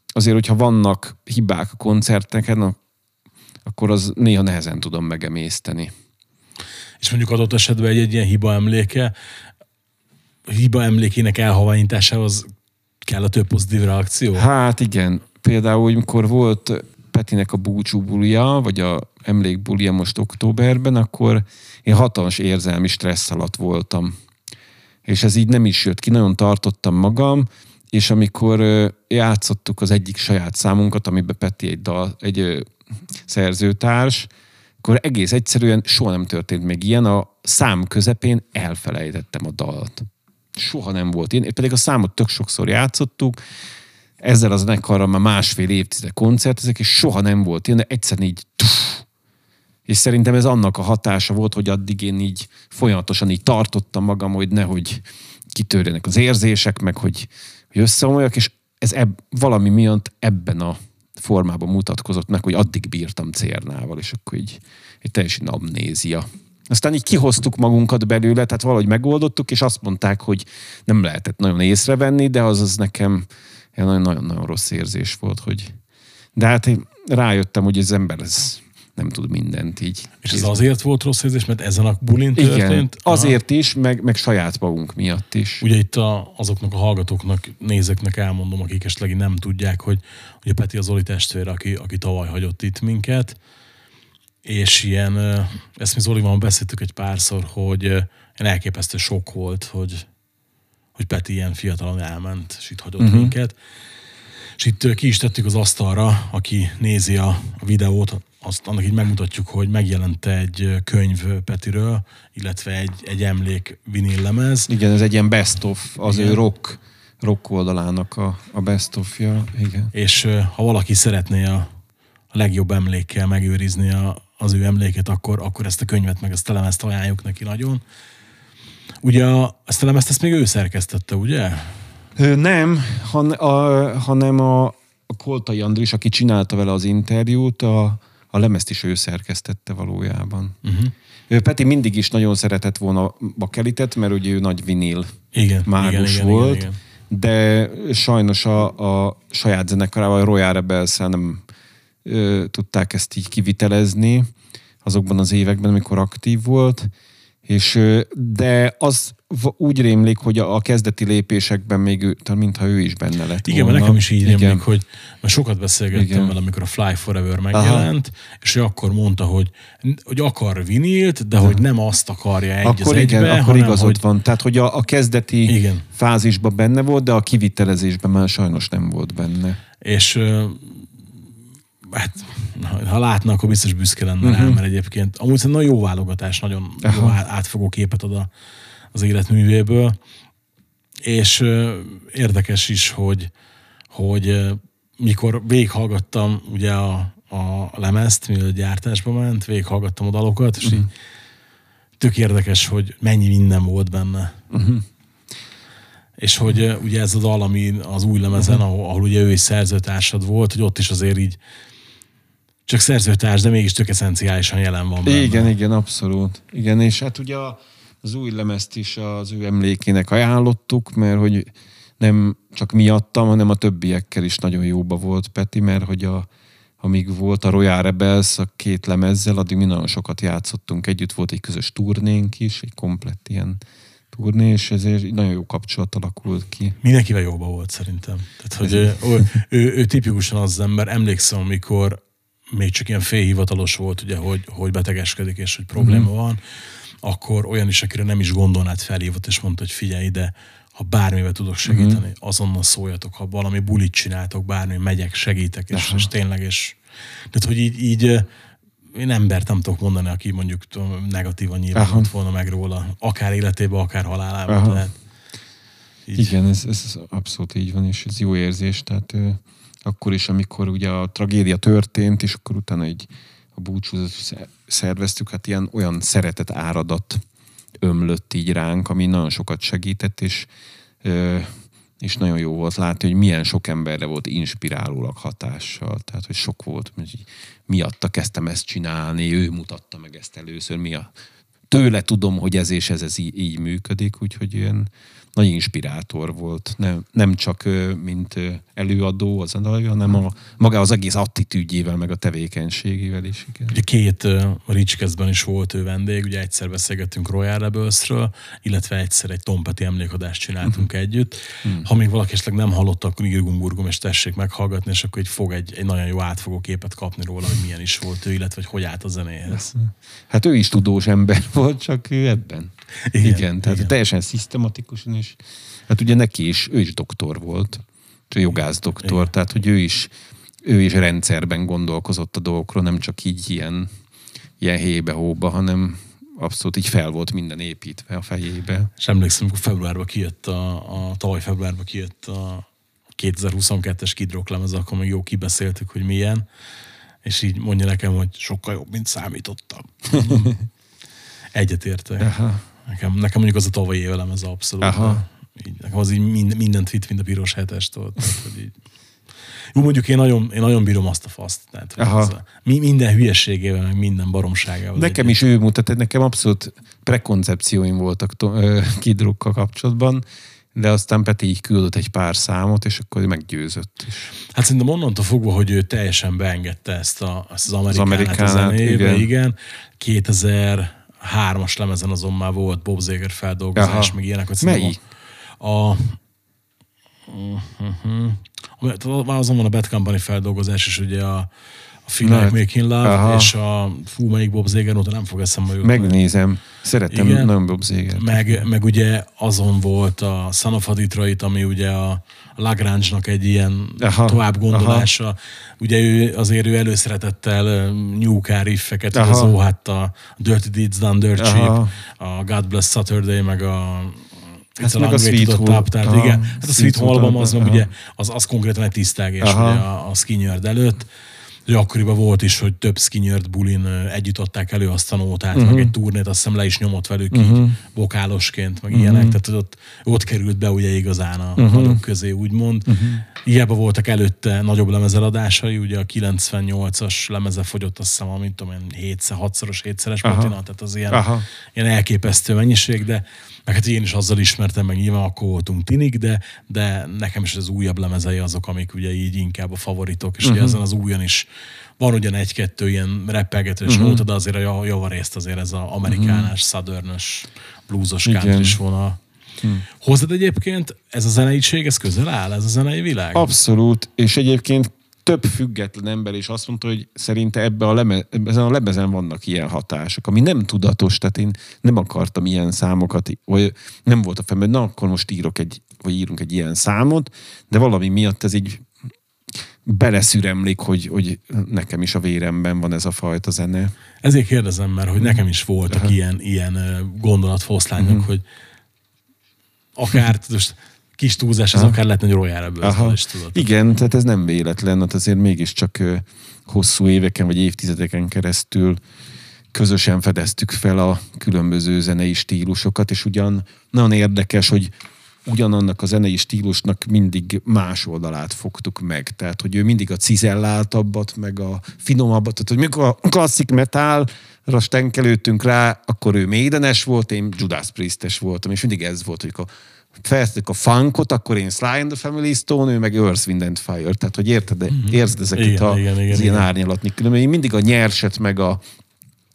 azért, hogyha vannak hibák a koncerteken, akkor az néha nehezen tudom megemészteni. És mondjuk adott esetben egy, egy ilyen hiba emléke, hiba emlékének elhaványításához kell a több pozitív reakció? Hát igen, például, amikor volt Petinek a búcsú bulia, vagy a emlékbulia most októberben, akkor én hatalmas érzelmi stressz alatt voltam. És ez így nem is jött ki, nagyon tartottam magam, és amikor játszottuk az egyik saját számunkat, amiben Peti egy, dal, egy szerzőtárs, akkor egész egyszerűen soha nem történt még ilyen, a szám közepén elfelejtettem a dalt. Soha nem volt ilyen, pedig a számot tök sokszor játszottuk, ezzel az zenekarral már másfél évtized koncertezek, és soha nem volt ilyen, de egyszerűen így tuff, és szerintem ez annak a hatása volt, hogy addig én így folyamatosan így tartottam magam, hogy nehogy kitörjenek az érzések, meg hogy, hogy összeomoljak, és ez eb, valami miatt ebben a formában mutatkozott meg, hogy addig bírtam cérnával, és akkor így egy teljesen amnézia. Aztán így kihoztuk magunkat belőle, tehát valahogy megoldottuk, és azt mondták, hogy nem lehetett nagyon észrevenni, de az az nekem nagyon-nagyon rossz érzés volt, hogy de hát én rájöttem, hogy az ember ez nem tud mindent így. És ez azért volt rossz érzés, mert ezen a bulin történt? Igen, azért is, meg, meg saját magunk miatt is. Ugye itt a, azoknak a hallgatóknak, nézőknek elmondom, akik esetleg nem tudják, hogy ugye Peti az Oli testvér, aki, aki tavaly hagyott itt minket, és ilyen, ezt mi Zolival beszéltük egy párszor, hogy elképesztő sok volt, hogy, hogy Peti ilyen fiatalon elment, és itt hagyott uh-huh. minket. És itt ki is tettük az asztalra, aki nézi a videót, azt annak így megmutatjuk, hogy megjelent egy könyv Petiről, illetve egy, egy emlék vinillemez. Igen, ez egy ilyen best of, az Igen. ő rock, rock oldalának a, a best of-ja. Igen. És ha valaki szeretné a, legjobb emlékkel megőrizni a, az ő emléket, akkor, akkor ezt a könyvet, meg ezt a lemezt ajánljuk neki nagyon. Ugye a, ezt a lemezt ezt még ő szerkesztette, ugye? Nem, han, a, hanem a, a Koltai Andris, aki csinálta vele az interjút, a, a lemezt is ő szerkesztette valójában. Uh-huh. Peti mindig is nagyon szeretett volna bakelitet, mert ugye ő nagy vinil igen, mágus igen, volt, igen, igen, de sajnos a, a saját zenekarával, a Royal rebels nem ö, tudták ezt így kivitelezni azokban az években, amikor aktív volt, és, de az úgy rémlik, hogy a, kezdeti lépésekben még ő, mintha ő is benne lett Igen, volna. nekem is így rémlik, Igen. hogy mert sokat beszélgettem Igen. vele, amikor a Fly Forever megjelent, Aha. és ő akkor mondta, hogy, hogy akar vinilt, de Aha. hogy nem azt akarja egy akkor az igen, egybe, akkor hanem, igazod hogy... van. Tehát, hogy a, a kezdeti igen. fázisban benne volt, de a kivitelezésben már sajnos nem volt benne. És hát, ha látna, akkor biztos büszke lenne uh-huh. rá, mert egyébként amúgy szerintem nagyon jó válogatás, nagyon Aha. jó átfogó képet ad a, az életművéből, és uh, érdekes is, hogy, hogy uh, mikor végighallgattam ugye a, a lemezt, mielőtt gyártásba ment, végighallgattam a dalokat, és uh-huh. így tök érdekes, hogy mennyi minden volt benne. Uh-huh. És hogy ugye ez a dal, ami az új lemezen, uh-huh. ahol, ahol ugye ő is szerzőtársad volt, hogy ott is azért így csak szerzőtárs, de mégis tök eszenciálisan jelen van benne. Igen, igen, abszolút. Igen, és hát ugye az új lemezt is az ő emlékének ajánlottuk, mert hogy nem csak miattam, hanem a többiekkel is nagyon jóba volt Peti, mert hogy a, amíg volt a Royal Rebels a két lemezzel, addig mi nagyon sokat játszottunk együtt, volt egy közös turnénk is, egy komplett ilyen turné, és ezért nagyon jó kapcsolat alakult ki. Mindenkivel jóba volt szerintem. Tehát, hogy ő, ő, ő, ő, tipikusan az ember, emlékszem, amikor még csak ilyen félhivatalos volt, ugye, hogy, hogy betegeskedik és hogy probléma mm-hmm. van, akkor olyan is, akire nem is gondolnád felhívott, és mondta, hogy figyelj ide, ha bármivel tudok segíteni, mm-hmm. azonnal szóljatok, ha valami bulit csináltok, bármi, megyek, segítek, és, és tényleg, és tehát, hogy így, így én embert nem tudok mondani, aki mondjuk negatívan nyilvánult volna meg róla, akár életében, akár halálában. Aha. Tehát, így. Igen, ez, ez abszolút így van, és ez jó érzés, tehát akkor is, amikor ugye a tragédia történt, és akkor utána egy a búcsúzat szerveztük, hát ilyen olyan szeretet áradat ömlött így ránk, ami nagyon sokat segített, és, és nagyon jó volt látni, hogy milyen sok emberre volt inspirálólag hatással. Tehát, hogy sok volt, hogy miatta kezdtem ezt csinálni, ő mutatta meg ezt először, mi a tőle tudom, hogy ez és ez, ez így, így működik, úgyhogy ilyen nagy inspirátor volt. Nem, nem csak mint előadó az a hanem a, maga az egész attitűdjével, meg a tevékenységével is. Igen. Ugye két uh, Ricskeszben is volt ő vendég, ugye egyszer beszélgettünk Royal Rebelsről, illetve egyszer egy Tompeti emlékadást csináltunk uh-huh. együtt. Uh-huh. Ha még valaki esetleg nem hallotta, akkor írgum és tessék meghallgatni, és akkor egy fog egy, egy nagyon jó átfogó képet kapni róla, hogy milyen is volt ő, illetve hogy hogy állt a zenéhez. Hát ő is tudós ember (laughs) volt, csak ő ebben. Igen, igen tehát igen. teljesen szisztematikusan is. Hát ugye neki is, ő is doktor volt, jogász doktor, igen. tehát hogy ő is, ő is rendszerben gondolkozott a dolgokról, nem csak így ilyen ilyen hébe-hóba, hanem abszolút így fel volt minden építve a fejébe. És emlékszem, amikor februárban kijött a, a tavaly februárban kijött a 2022-es Kid Rock lemez, akkor még jó kibeszéltük, hogy milyen, és így mondja nekem, hogy sokkal jobb, mint számítottam. (laughs) Egyetértek. Aha. Nekem, nekem mondjuk az a tavalyi évelem ez abszolút. Aha. Így, nekem az így mind, mindent vitt, mint a piros hetestől. Tehát, hogy így. Jó, mondjuk én nagyon, én nagyon bírom azt a faszt. Tehát, Aha. ez a, mi, minden hülyeségével, meg minden baromságával. Nekem is ő mutat, nekem abszolút prekoncepcióim voltak to- ö, Kid Rockkal kapcsolatban, de aztán Peti így küldött egy pár számot, és akkor meggyőzött is. Hát szerintem onnantól fogva, hogy ő teljesen beengedte ezt, a, ezt az amerikánát, amerikánát, a zenébe, igen. igen. 2003-as lemezen azon már volt Bob Seger feldolgozás, Aha. meg ilyenek. hogy Melyik? A, uh-huh. azon van a Bad Company feldolgozás, és ugye a, a Feel Like hát, Making Love, aha. és a fú, melyik Bob Seger óta nem fog eszembe jutni. Megnézem. Szeretem Igen. nagyon Bob Seger. Meg, meg ugye azon volt a Son of a Detroit, ami ugye a Lagrange-nak egy ilyen Aha, tovább gondolása. Ugye ő azért ő előszeretettel New Car riffeket, Aha. az óhatt a Dirty Deeds Done Dirt Cheap, Aha. a God Bless Saturday, meg a Hát meg a Sweet Home. Tehát Aha, igen. Hát a Sweet Home album az meg Aha. ugye, az, az konkrétan egy tisztelgés Aha. ugye a, a Skinyard előtt. Ugye akkoriban volt is, hogy több Skinyard bulin együtt adták elő azt a nótát, Mhm. uh-huh. meg egy turnét, azt hiszem le is nyomott velük uh-huh. így vokálosként, meg uh-huh. ilyenek, tehát hogy ott, ott került be ugye igazán a uh-huh. nagyok közé, úgymond. Uh-huh. Hiába voltak előtte nagyobb lemezeladásai, ugye a 98-as lemeze fogyott azt hiszem, amit tudom én, 7 6-szoros, 7-szeres Aha. platina, tehát az ilyen, Aha. ilyen elképesztő mennyiség, de meg hát én is azzal ismertem, meg nyilván akkor voltunk tinik, de, de nekem is az újabb lemezei azok, amik ugye így inkább a favoritok, és uh-huh. ugye ezen az újon is van ugyan egy-kettő ilyen reppelgetős uh-huh. nóta, de azért a jav- javarészt azért ez az amerikánás, uh-huh. southernös, bluesos country vonal. Hmm. Hozzád egyébként ez a zeneiség, ez közel áll, ez a zenei világ? Abszolút, és egyébként több független ember is azt mondta, hogy szerinte ebbe a leme, ezen a lemezen vannak ilyen hatások, ami nem tudatos, tehát én nem akartam ilyen számokat, vagy nem volt a fejemben, na akkor most írok egy, vagy írunk egy ilyen számot, de valami miatt ez így beleszüremlik, hogy, hogy nekem is a véremben van ez a fajta zene. Ezért kérdezem, mert hogy nekem is voltak Aha. ilyen, ilyen gondolatfoszlányok, uh-huh. hogy akár, most kis túlzás, ez akár lehet, rojára ebből is tudod. Igen, tehát ez nem véletlen, hát azért mégiscsak hosszú éveken vagy évtizedeken keresztül közösen fedeztük fel a különböző zenei stílusokat, és ugyan nagyon érdekes, hogy ugyanannak a zenei stílusnak mindig más oldalát fogtuk meg. Tehát, hogy ő mindig a cizelláltabbat, meg a finomabbat, tehát, hogy mikor a klasszik metálra stenkelődtünk rá, akkor ő Maidenes volt, én Judas Priestes voltam, és mindig ez volt, hogy a feltettük a funkot, akkor én Sly and the Family Stone, ő meg Earth, Wind and Fire. Tehát, hogy érted, érzed ezeket Igen, a, igen, igen, az ilyen árnyalatni különben. Én mindig a nyerset, meg a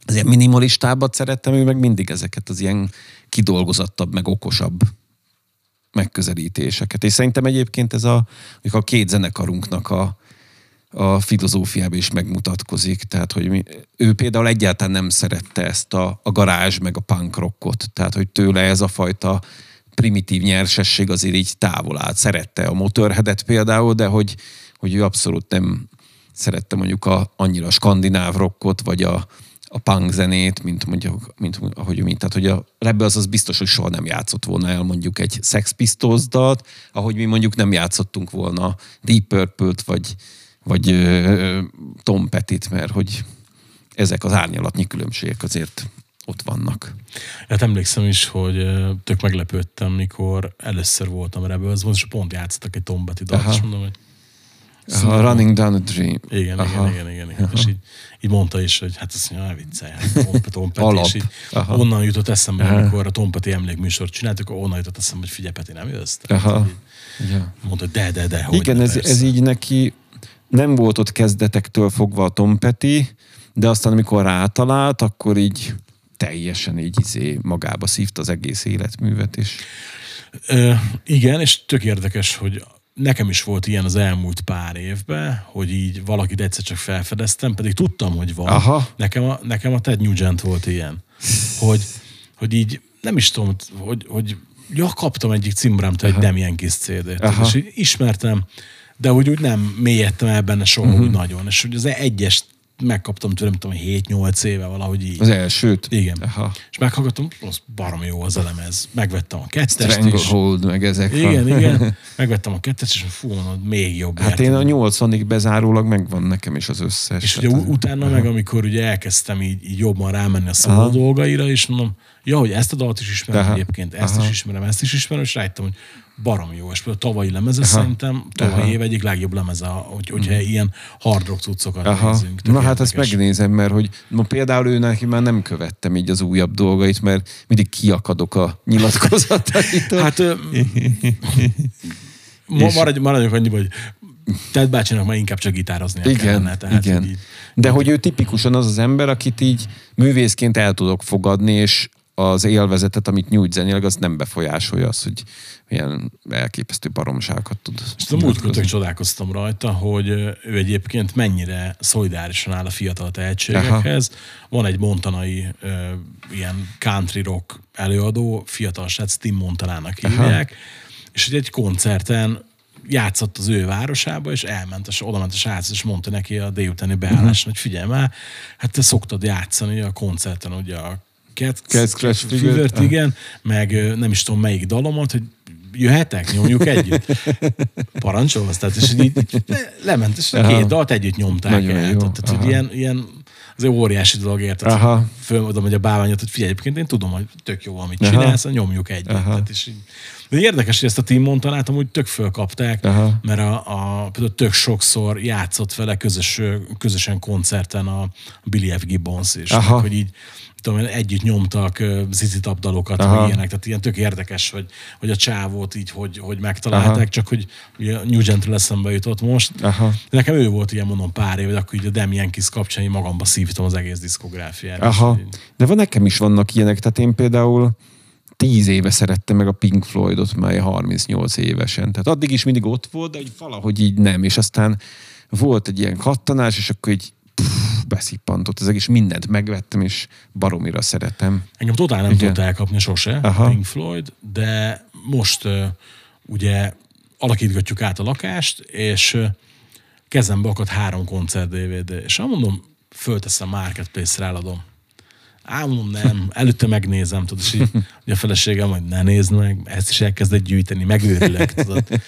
az ilyen minimalistábbat szerettem, ő meg mindig ezeket az ilyen kidolgozottabb, meg okosabb megközelítéseket. És szerintem egyébként ez a, a két zenekarunknak a, a filozófiában is megmutatkozik. Tehát, hogy mi, ő például egyáltalán nem szerette ezt a, a garázs meg a punk rockot. Tehát, hogy tőle ez a fajta primitív nyersesség azért így távol állt. Szerette a Motorheadet például, de hogy, hogy ő abszolút nem szerette mondjuk a, annyira a skandináv rockot, vagy a, a punk zenét, mint mondjuk, mint, ahogy mint, tehát hogy a Rebbe az, biztos, hogy soha nem játszott volna el mondjuk egy Sex Pistols dalt, ahogy mi mondjuk nem játszottunk volna Deep Purple-t, vagy, vagy ö, Tom Pettit, mert hogy ezek az árnyalatnyi különbségek azért ott vannak. Hát emlékszem is, hogy tök meglepődtem, mikor először voltam Rebels, és pont játszottak egy Tom Petty dalt, Aha. és mondom, hogy A Running Down a Dream. igen, Aha. igen, igen, igen, igen. És így, így mondta is, hogy hát azt mondja, ne viccelj, hát Tom, Tom Petty, Alap. és így Aha. onnan jutott eszembe, Aha. amikor a Tom Petty emlékműsort csináltuk, onnan jutott eszembe, hogy figyelj, Peti, nem jössz? Tehát, Aha. így Ja. Mondta, hogy de, de, de, hogy Igen, ez, ez így neki nem volt ott kezdetektől fogva a Tom Petty, de aztán amikor rátalált, akkor így teljesen így izé magába szívta az egész életművet, és Ö, igen, és tök érdekes, hogy nekem is volt ilyen az elmúlt pár évben, hogy így valakit egyszer csak felfedeztem, pedig tudtam, hogy van. Aha. Nekem a, nekem a Ted Nugent volt ilyen. Hogy, hogy így nem is tudom, hogy, hogy ja, kaptam egyik cimrámtól egy Damien Kiss CD-t, és így ismertem, de hogy úgy nem mélyedtem el benne soha uh-huh. úgy nagyon. És hogy az egyes megkaptam tőlem, tudom, 7-8 éve valahogy így. Az elsőt? Igen. Aha. És meghallgattam, az baromi jó az a lemez. Megvettem a kettest is. Stranglehold, meg ezek. Igen, igen. (laughs) Megvettem a kettest, és fú, mondod, még jobb. Hát érted? én a 80-ig bezárólag megvan nekem is az összes. És ugye Tehát, u- utána meg, amikor ugye elkezdtem így, így jobban rámenni a szóló Aha. dolgaira, és mondom, ja, hogy ezt a dalt is ismerem Aha. egyébként, ezt Aha. is ismerem, ezt is ismerem, és rájöttem, hogy baromi jó. És például a tavalyi lemeze szerintem, tavalyi Aha. év egyik legjobb lemeze, hogy, hogyha ilyen hard rock cuccokat Aha. nézünk. Na hát ezt érdekes. megnézem, mert hogy ma például ő neki már nem követtem így az újabb dolgait, mert mindig kiakadok a nyilatkozataitól. Hát ö, (laughs) ma maradj, maradjunk annyiba, hogy Ted bácsinak már inkább csak gitároznia igen, kellene. Tehát, igen. így, De hogy ő tipikusan az az ember, akit így művészként el tudok fogadni, és az élvezetet, amit nyújt zenileg, az nem befolyásolja az, hogy milyen elképesztő baromságokat tud. És a múltkor csodálkoztam rajta, hogy ő egyébként mennyire szolidárisan áll a fiatal tehetségekhez. Van egy montanai ö, ilyen country rock előadó, fiatal srác, Tim Montanának hívják, és hogy egy koncerten játszott az ő városába, és elment, és oda ment a srác, és mondta neki a délutáni beálláson, Mhm. hogy figyelj már, hát te szoktad játszani a koncerten, ugye a Cat, Cat Scratch aha. igen, meg nem is tudom melyik dalomat, hogy jöhetek, nyomjuk együtt. Parancsolsz? Tehát, és így, így lement, és a két dalt együtt nyomták Nagyon el. jó. Tehát, hogy Aha. ilyen, ilyen az egy óriási dolog, érted? Aha. Fölmondom, hogy a báványot, hogy figyelj, egyébként én tudom, hogy tök jó, amit Aha. csinálsz, nyomjuk együtt. Aha. Tehát, és így, de érdekes, hogy ezt a Tim Montanát amúgy tök fölkapták, Aha. mert a, a, például tök sokszor játszott vele közös, közösen koncerten a Billy F. Gibbons is, Aha. meg, hogy így tudom, együtt nyomtak uh, zizi dalokat, Aha. vagy ilyenek, tehát ilyen tök érdekes, hogy, hogy a csávót így, hogy, hogy megtalálták, Aha. csak hogy ugye a New Gentről eszembe jutott most. Aha. De nekem ő volt ilyen mondom pár év, hogy akkor így a Dem Yankees kapcsán magamba szívtam az egész diszkográfiát. Aha. Így- De van nekem is vannak ilyenek, tehát én például tíz éve szerettem meg a Pink Floydot már 38 évesen. Tehát addig is mindig ott volt, de hogy valahogy így nem. És aztán volt egy ilyen kattanás, és akkor így pff, beszippantott az egész, mindent megvettem, és baromira szeretem. Engem totál nem Igen. tudta elkapni sose, Aha. Pink Floyd, de most uh, ugye alakítgatjuk át a lakást, és uh, kezembe akadt három koncert DVD, és mondom, fölteszem Marketplace-re, eladom. Á, mondom, nem, előtte megnézem, tudod, és így (laughs) ugye a feleségem, hogy ne nézd meg, ezt is elkezdett gyűjteni, megőrülök, tudod. (laughs)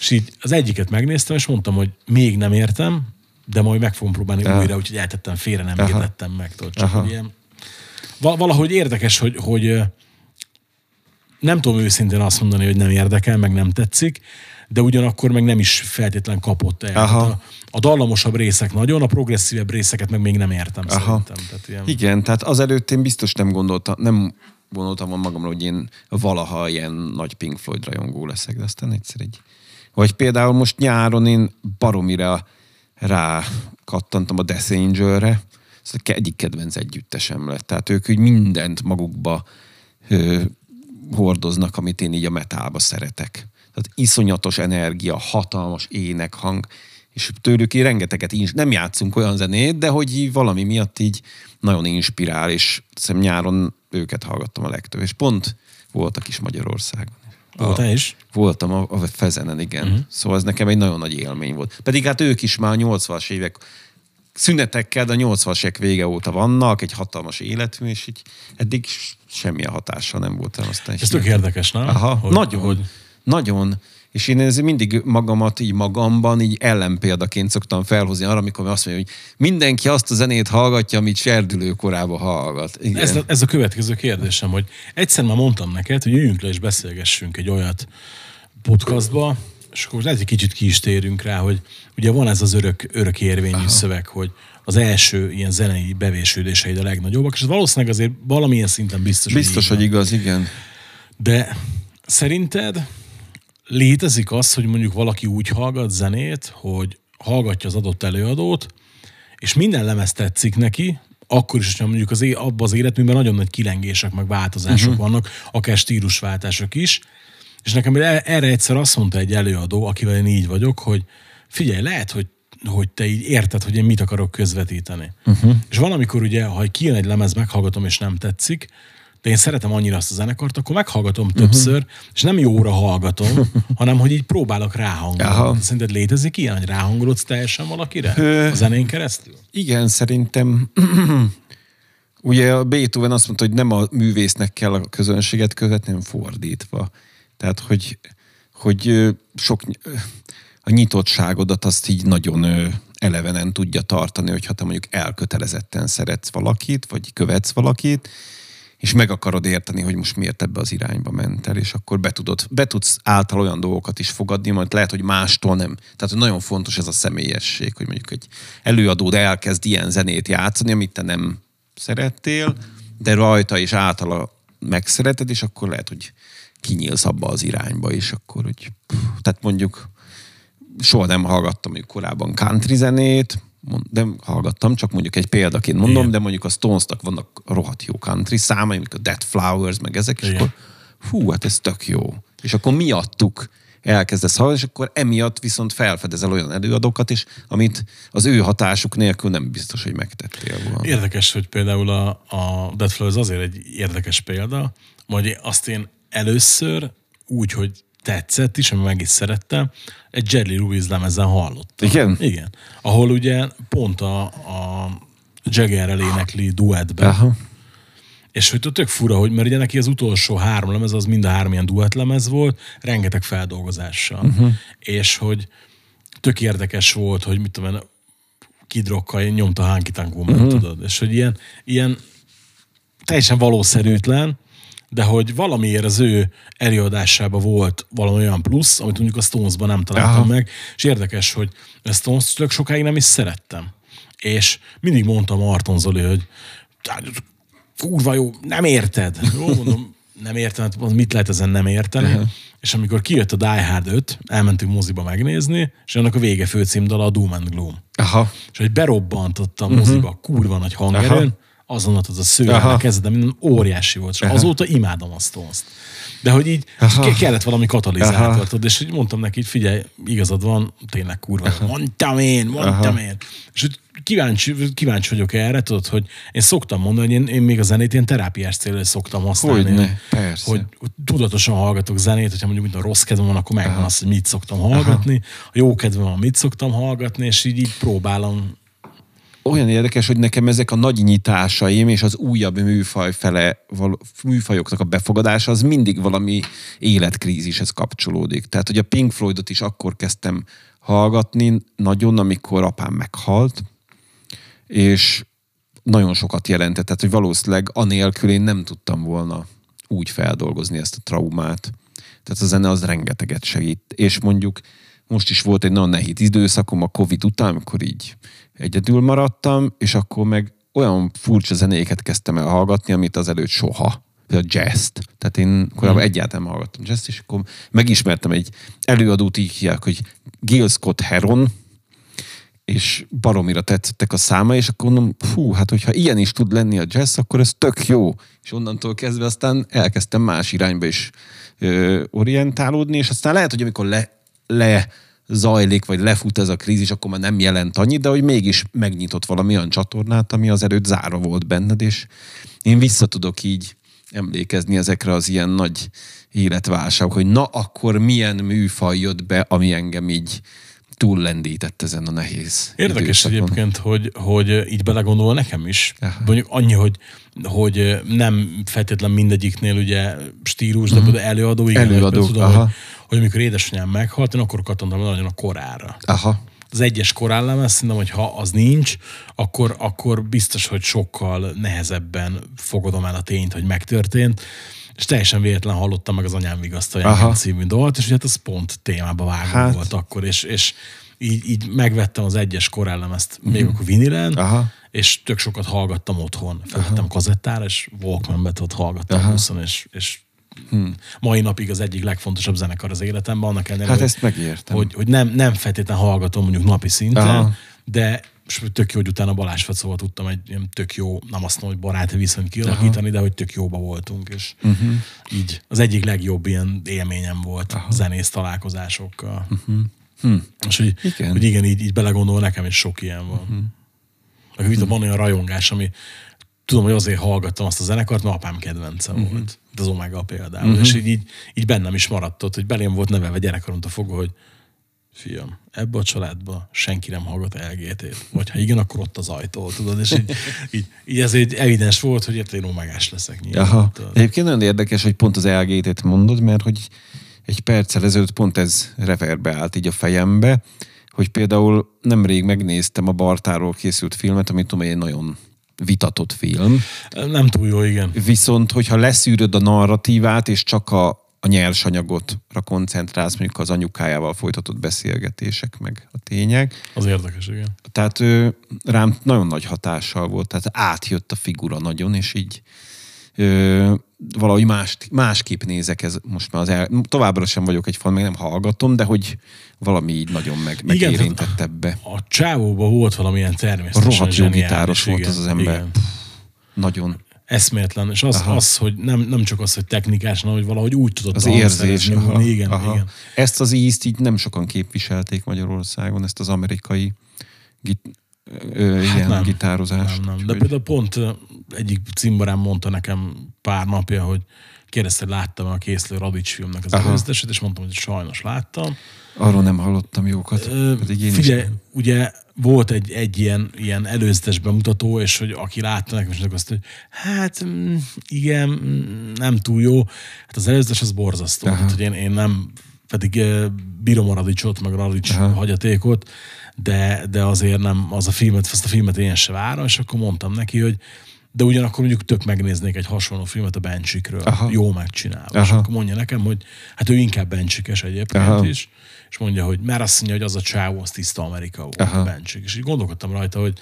És így az egyiket megnéztem, és mondtam, hogy még nem értem, de majd meg fogom próbálni Aha. újra, úgyhogy eltettem félre, nem Aha. meg, tudod, csak Aha. ilyen Val- valahogy érdekes, hogy, hogy nem tudom őszintén azt mondani, hogy nem érdekel, meg nem tetszik, de ugyanakkor meg nem is feltétlen kapott el. Aha. A, a dallamosabb részek nagyon, a progresszívebb részeket meg még nem értem Aha. szerintem. Tehát ilyen, Igen, tehát azelőtt én biztos nem gondoltam, nem gondoltam volna magamra, hogy én valaha ilyen nagy Pink Floyd rajongó leszek, de aztán egyszer egy... Vagy például most nyáron én baromira rá kattantam a Death Angel-re, ez a egyik kedvenc együttesem lett. Tehát ők úgy mindent magukba ö, hordoznak, amit én így a metálba szeretek. Tehát iszonyatos energia, hatalmas énekhang, és tőlük én rengeteget is nem játszunk olyan zenét, de hogy valami miatt így nagyon inspirál, és hiszem nyáron őket hallgattam a legtöbb, és pont voltak is Magyarországon. Volt te is? Voltam a, a Fezenen, igen. Uh-huh. Szóval ez nekem egy nagyon nagy élmény volt. Pedig hát ők is már a 80-as évek szünetekkel, de a 80-as évek vége óta vannak, egy hatalmas életű, és így eddig semmilyen hatással nem volt rám. Aztán Ez tök érdekes, nem? Aha, hogy, nagyon, Hogy, nagyon. És én ezért mindig magamat így magamban így ellenpéldaként szoktam felhozni arra, amikor azt mondja, hogy mindenki azt a zenét hallgatja, amit serdülő korában hallgat. Igen. ez, a, ez a következő kérdésem, hogy egyszer már mondtam neked, hogy üljünk le és beszélgessünk egy olyat podcastba, és akkor egy kicsit ki is térünk rá, hogy ugye van ez az örök, örök érvényű Aha. szöveg, hogy az első ilyen zenei bevésődéseid a legnagyobbak, és ez valószínűleg azért valamilyen szinten biztos, Biztos, hogy van. igaz, igen. De szerinted létezik az, hogy mondjuk valaki úgy hallgat zenét, hogy hallgatja az adott előadót, és minden lemez tetszik neki, akkor is, hogyha mondjuk az, abban az életműben nagyon nagy kilengések, meg változások uh-huh. vannak, akár stílusváltások is, és nekem erre egyszer azt mondta egy előadó, akivel én így vagyok, hogy figyelj, lehet, hogy hogy te így érted, hogy én mit akarok közvetíteni. Uh-huh. És valamikor ugye, ha kijön egy lemez, meghallgatom, és nem tetszik, de én szeretem annyira azt a zenekart, akkor meghallgatom többször, és nem jóra hallgatom, (laughs) hanem hogy így próbálok ráhangolni. Aha. Szerinted létezik ilyen, hogy ráhangolodsz teljesen valakire? Ö. A zenén keresztül? Igen, szerintem (clears throat) ugye a Beethoven azt mondta, hogy nem a művésznek kell a közönséget követni, hanem fordítva. Tehát, hogy, hogy sok a nyitottságodat azt így nagyon elevenen tudja tartani, hogyha te mondjuk elkötelezetten szeretsz valakit, vagy követsz valakit, és meg akarod érteni, hogy most miért ebbe az irányba ment el, és akkor be, tudod, be tudsz által olyan dolgokat is fogadni, majd lehet, hogy mástól nem. Tehát nagyon fontos ez a személyesség, hogy mondjuk egy előadód elkezd ilyen zenét játszani, amit te nem szerettél, de rajta és általa megszereted, és akkor lehet, hogy kinyílsz abba az irányba, és akkor hogy, tehát mondjuk soha nem hallgattam mondjuk korábban country zenét, de hallgattam, csak mondjuk egy példaként mondom, Igen. de mondjuk a Stonesnak vannak rohadt jó country számai, mondjuk a Dead Flowers, meg ezek, és Igen. akkor hú, hát ez tök jó. És akkor miattuk elkezdesz hallani, és akkor emiatt viszont felfedezel olyan előadókat is, amit az ő hatásuk nélkül nem biztos, hogy megtettél volna. Érdekes, hogy például a, a Dead Flow az azért egy érdekes példa, majd azt én először úgy, hogy tetszett is, ami meg is szerettem, egy Jerry Lewis lemezen hallottam. Igen? Igen. Ahol ugye pont a, a Jaggerrel énekli duettben, Aha. és hogy tök fura, hogy mert ugye neki az utolsó három lemez, az mind a három ilyen duett lemez volt, rengeteg feldolgozással. Uh-huh. És hogy tök érdekes volt, hogy mit tudom én, Kid Rockkal nyomta Hanky Tank Woman, uh-huh. tudod? És hogy ilyen, ilyen teljesen valószerűtlen, de hogy valamiért az ő előadásában volt valami olyan plusz, amit mondjuk a Stones-ban nem találtam Aha. Aha. meg, és érdekes, hogy a Stones tök sokáig nem is szerettem. És mindig mondtam Marton Zoli, hogy "Hát, kurva jó, nem érted. (laughs) Jó, mondom, nem értem, hát mit lehet ezen nem érteni. Uh-huh. És amikor kijött a Die Hard 5, elmentünk moziba megnézni, és annak a vége főcímdala a Doom and Gloom. Aha. És hogy berobbantott a moziba uh-huh. kurva nagy hangerőn, azonnal az a szőrre Aha. kezdett, minden óriási volt. És azóta imádom a Stones-t. De hogy így Aha. ke- kellett valami Aha. katalizátort, tudod, és hogy mondtam neki, hogy figyelj, igazad van, tényleg kurva. jó. Mondtam én, mondtam én. És hogy kíváncsi, kíváncsi vagyok erre, tudod, hogy én szoktam mondani, hogy én, én még a zenét ilyen terápiás célra szoktam használni. Hogyne, persze. Hogy hogy tudatosan hallgatok zenét, hogyha mondjuk mint a rossz kedvem van, akkor megvan az, hogy mit szoktam hallgatni, a jó kedvem van, mit szoktam hallgatni, és így, így próbálom olyan érdekes, hogy nekem ezek a nagy nyitásaim és az újabb műfaj fele, műfajoknak a befogadása, az mindig valami életkrízishez kapcsolódik. Tehát, hogy a Pink Floydot is akkor kezdtem hallgatni nagyon, amikor apám meghalt, és nagyon sokat jelentett, tehát, hogy valószínűleg anélkül én nem tudtam volna úgy feldolgozni ezt a traumát. Tehát a zene az rengeteget segít. És mondjuk most is volt egy nagyon nehéz időszakom a Covid után, amikor így egyedül maradtam, és akkor meg olyan furcsa zenéket kezdtem el hallgatni, amit az előtt soha. Például jazz-t. Tehát én korábban egyáltalán nem hallgattam jazz és akkor megismertem egy előadót, így hívják, hogy Gil Scott Heron, és baromira tetszettek a száma, és akkor mondom, hú, hát hogyha ilyen is tud lenni a jazz, akkor ez tök jó. És onnantól kezdve aztán elkezdtem más irányba is ö, orientálódni, és aztán lehet, hogy amikor le, le vagy lefut ez a krízis, akkor már nem jelent annyit, de hogy mégis megnyitott valami olyan csatornát, ami az előtt zárva volt benned, és én vissza tudok így emlékezni ezekre az ilyen nagy életválságok, hogy na akkor milyen műfaj jött be, ami engem így túllendített ezen a nehéz Érdekes időszakon. egyébként, hogy, hogy így belegondol nekem is. Aha. Mondjuk annyi, hogy, hogy nem feltétlen mindegyiknél ugye stílus, de például előadó, igen, hogy, tudom, aha. hogy, hogy amikor édesanyám meghalt, én akkor kattantam nagyon a korára. Aha. Az egyes korállemez, szerintem, hogy ha az nincs, akkor, akkor biztos, hogy sokkal nehezebben fogadom el a tényt, hogy megtörtént. És teljesen véletlen hallottam meg az anyám vigasztalja című dalt, és hát az pont témába vágó Hát. volt akkor, és, és így, így megvettem az egyes korállemezt még akkor vinilen, Mhm. Aha. és tök sokat hallgattam otthon. Felvettem kazettára, és Walkman-be ott hallgattam Aha. és, és mai napig az egyik legfontosabb zenekar az életemben, annak ellenére, Hát hogy- ezt megértem. hogy, hogy nem, nem feltétlenül hallgatom mondjuk napi szinten, Aha. de és tök jó, hogy utána Balázs Fecóval tudtam egy ilyen tök jó, nem azt mondom, hogy baráti viszonyt kialakítani, de hogy tök jóba voltunk, és uh-huh. így az egyik legjobb ilyen élményem volt Aha. zenész találkozásokkal. Uh-huh. Hm. És hogy Igen. hogy igen így, így belegondol, nekem is sok ilyen van. Uh-huh. Meg uh-huh. van olyan rajongás, ami tudom, hogy azért hallgattam azt a zenekart, mert apám kedvence uh-huh. volt. De az Omega például. Uh-huh. És így, így, így, bennem is maradt ott, hogy belém volt nevelve gyerekkoromtól fogva, hogy fiam, ebbe a családba senki nem hallgat LGT-t. Vagy ha igen, akkor ott az ajtó, tudod? És így, így, így ez egy evidens volt, hogy érted, én omegás leszek nyilván. Aha. tudod. Egyébként nagyon érdekes, hogy pont az LGT-t mondod, mert hogy egy perccel ezelőtt pont ez reverbe állt így a fejembe, hogy például nemrég megnéztem a Bartáról készült filmet, amit tudom, egy nagyon vitatott film. Nem túl jó, igen. Viszont, hogyha leszűröd a narratívát, és csak a, a nyersanyagotra koncentrálsz, mondjuk az anyukájával folytatott beszélgetések, meg a tények, Az érdekes, igen. tehát ő, rám nagyon nagy hatással volt, tehát átjött a figura nagyon, és így ö, valahogy más, másképp nézek ez most már az el, továbbra sem vagyok egy fan, meg nem hallgatom, de hogy valami így nagyon meg, megérintett ebbe. A csávóban volt valamilyen természetesen Rohadt jó gitáros volt igen, az az ember. Igen. Nagyon. Eszméletlen. És az, az hogy nem, nem csak az, hogy technikás, hanem hogy valahogy úgy tudott Az érzés. Aha, Igen, aha. igen. Ezt az ízt így nem sokan képviselték Magyarországon, ezt az amerikai git, ö, ilyen Hát nem. gitározást. Nem, nem. De Úgyhogy- például pont egyik cimborám mondta nekem pár napja, hogy kérdezte, láttam a készülő Radics filmnek az előzetesét, és mondtam, hogy sajnos láttam. Arról nem hallottam jókat. Ö, Pedig én Figyelj, is. ugye volt egy, egy ilyen, ilyen előzetes bemutató, és hogy aki látta nekem, és azt, hogy hát mm, igen, mm, nem túl jó. Hát az előzetes az borzasztó. Aha. Tehát, hogy én, én nem, pedig ö, bírom a Radicsot, meg a Radics Aha. hagyatékot, de, de azért nem, az a filmet, azt a filmet én se várom, és akkor mondtam neki, hogy de ugyanakkor mondjuk tök megnéznék egy hasonló filmet a Bencsikről, jó megcsinálva. És akkor mondja nekem, hogy hát ő inkább Bencsikes egyébként Aha. is, és mondja, hogy mert azt mondja, hogy az a csávó, az tiszta Amerika volt, Aha. a Bencsik. És így gondolkodtam rajta, hogy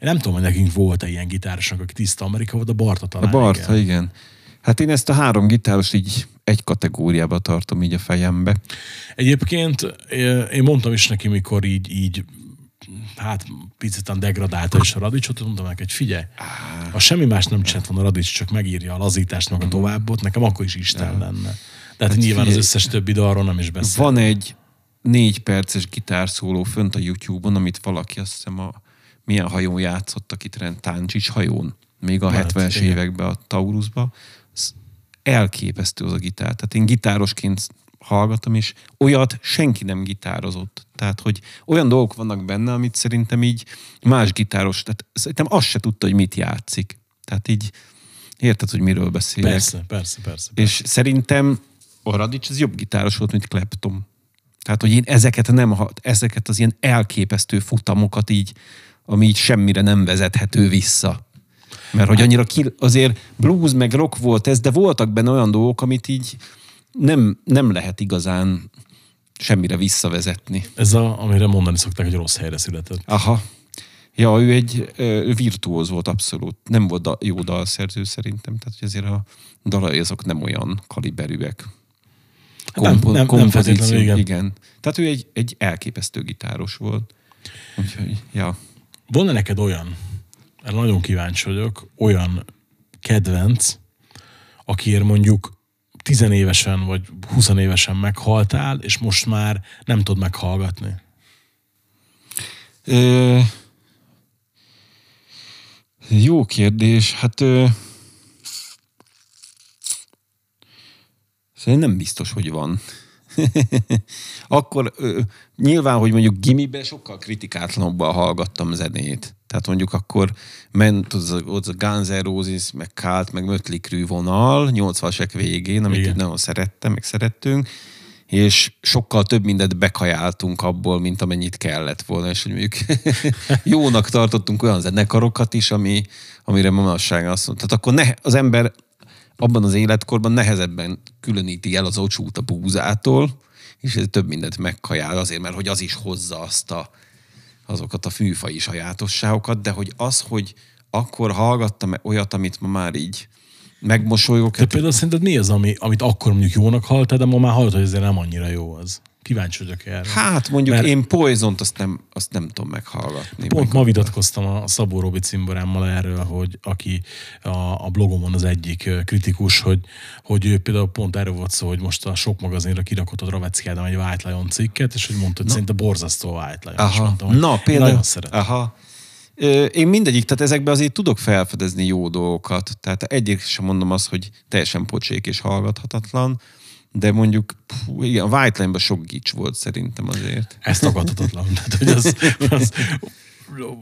én nem tudom, hogy nekünk volt-e ilyen gitárosnak, aki tiszta Amerika volt, a Barta A talán. Bartha, igen. igen. Hát én ezt a három gitáros így egy kategóriába tartom így a fejembe. Egyébként én mondtam is neki, mikor így, így hát picit degradálta is a Radicsot, mondtam neki, hogy figyelj, ha semmi más nem csinált volna a Radics, csak megírja a lazítást, meg a továbbot, nekem akkor is Isten lenne. De hát, nyilván az figyelj, összes többi dalról nem is beszél. Van egy négy perces gitárszóló fönt a YouTube-on, amit valaki azt hiszem a milyen hajón játszott, akit rend Táncsics hajón, még a Lehet, 70-es igen. években a Taurusba. Ez elképesztő az a gitár. Tehát én gitárosként hallgatom, és olyat senki nem gitározott. Tehát, hogy olyan dolgok vannak benne, amit szerintem így más gitáros, tehát szerintem azt se tudta, hogy mit játszik. Tehát így érted, hogy miről beszélek. Persze, persze, persze. És szerintem a Radics az jobb gitáros volt, mint Clapton. Tehát, hogy én ezeket nem, ezeket az ilyen elképesztő futamokat így, ami így semmire nem vezethető vissza. Mert hogy annyira ki, azért blues meg rock volt ez, de voltak benne olyan dolgok, amit így nem, nem lehet igazán semmire visszavezetni. Ez a, amire mondani szokták, hogy rossz helyre született. Aha. Ja, ő egy ö, virtuóz volt abszolút. Nem volt da, jó dalszerző szerintem, tehát hogy azért a dalai azok nem olyan kaliberűek. Nem- nem- nem kompozíció, feltétlenül, igen. igen. Tehát ő egy, egy elképesztő gitáros volt. Úgyhogy, ja. Van-e neked olyan, erre nagyon kíváncsi vagyok, olyan kedvenc, akiért mondjuk tizenévesen vagy 20 évesen meghaltál, és most már nem tudod meghallgatni? Ö, jó kérdés. Hát ö, szerintem nem biztos, hogy van. (laughs) Akkor ö, nyilván, hogy mondjuk gimiben sokkal kritikátlanabbal hallgattam zenét. Tehát mondjuk akkor ment az az a Guns N' Roses, meg Cult, meg Mötley Crüe vonal, 80-asek végén, amit Igen. nagyon szerettem, meg szerettünk, és sokkal több mindent bekajáltunk abból, mint amennyit kellett volna, és hogy mondjuk (laughs) jónak tartottunk olyan zenekarokat is, ami, amire manasság azt mondta. Tehát akkor ne, az ember abban az életkorban nehezebben különíti el az ocsút a búzától, és ez több mindent megkajál azért, mert hogy az is hozza azt a, azokat a fűfai sajátosságokat, de hogy az, hogy akkor hallgattam olyat, amit ma már így megmosolygok, De például szerinted mi az, ami, amit akkor mondjuk jónak haltál, de ma már hallod, hogy ezért nem annyira jó az? Kíváncsi vagyok erre. Hát mondjuk Mert- én Poison-t azt nem, azt nem tudom meghallgatni. Pont meg, ma vitatkoztam a Szabó Robi cimborámmal erről, hogy aki a, a blogomon az egyik kritikus, hogy, hogy ő például pont erről volt szó, hogy most a sok magazinra kirakott a Dravecki Ádám egy White Lion cikket, és hogy mondta, hogy szerinte borzasztó a White Lion. Aha. mondtam, Na, például, Nagyon szeretem. aha. Én mindegyik, tehát ezekben azért tudok felfedezni jó dolgokat. Tehát egyik sem mondom azt, hogy teljesen pocsék és hallgathatatlan, de mondjuk, pú, igen, a White Line-ban sok gics volt szerintem azért. Ez tagadhatatlan. (laughs) Tehát, hogy az, az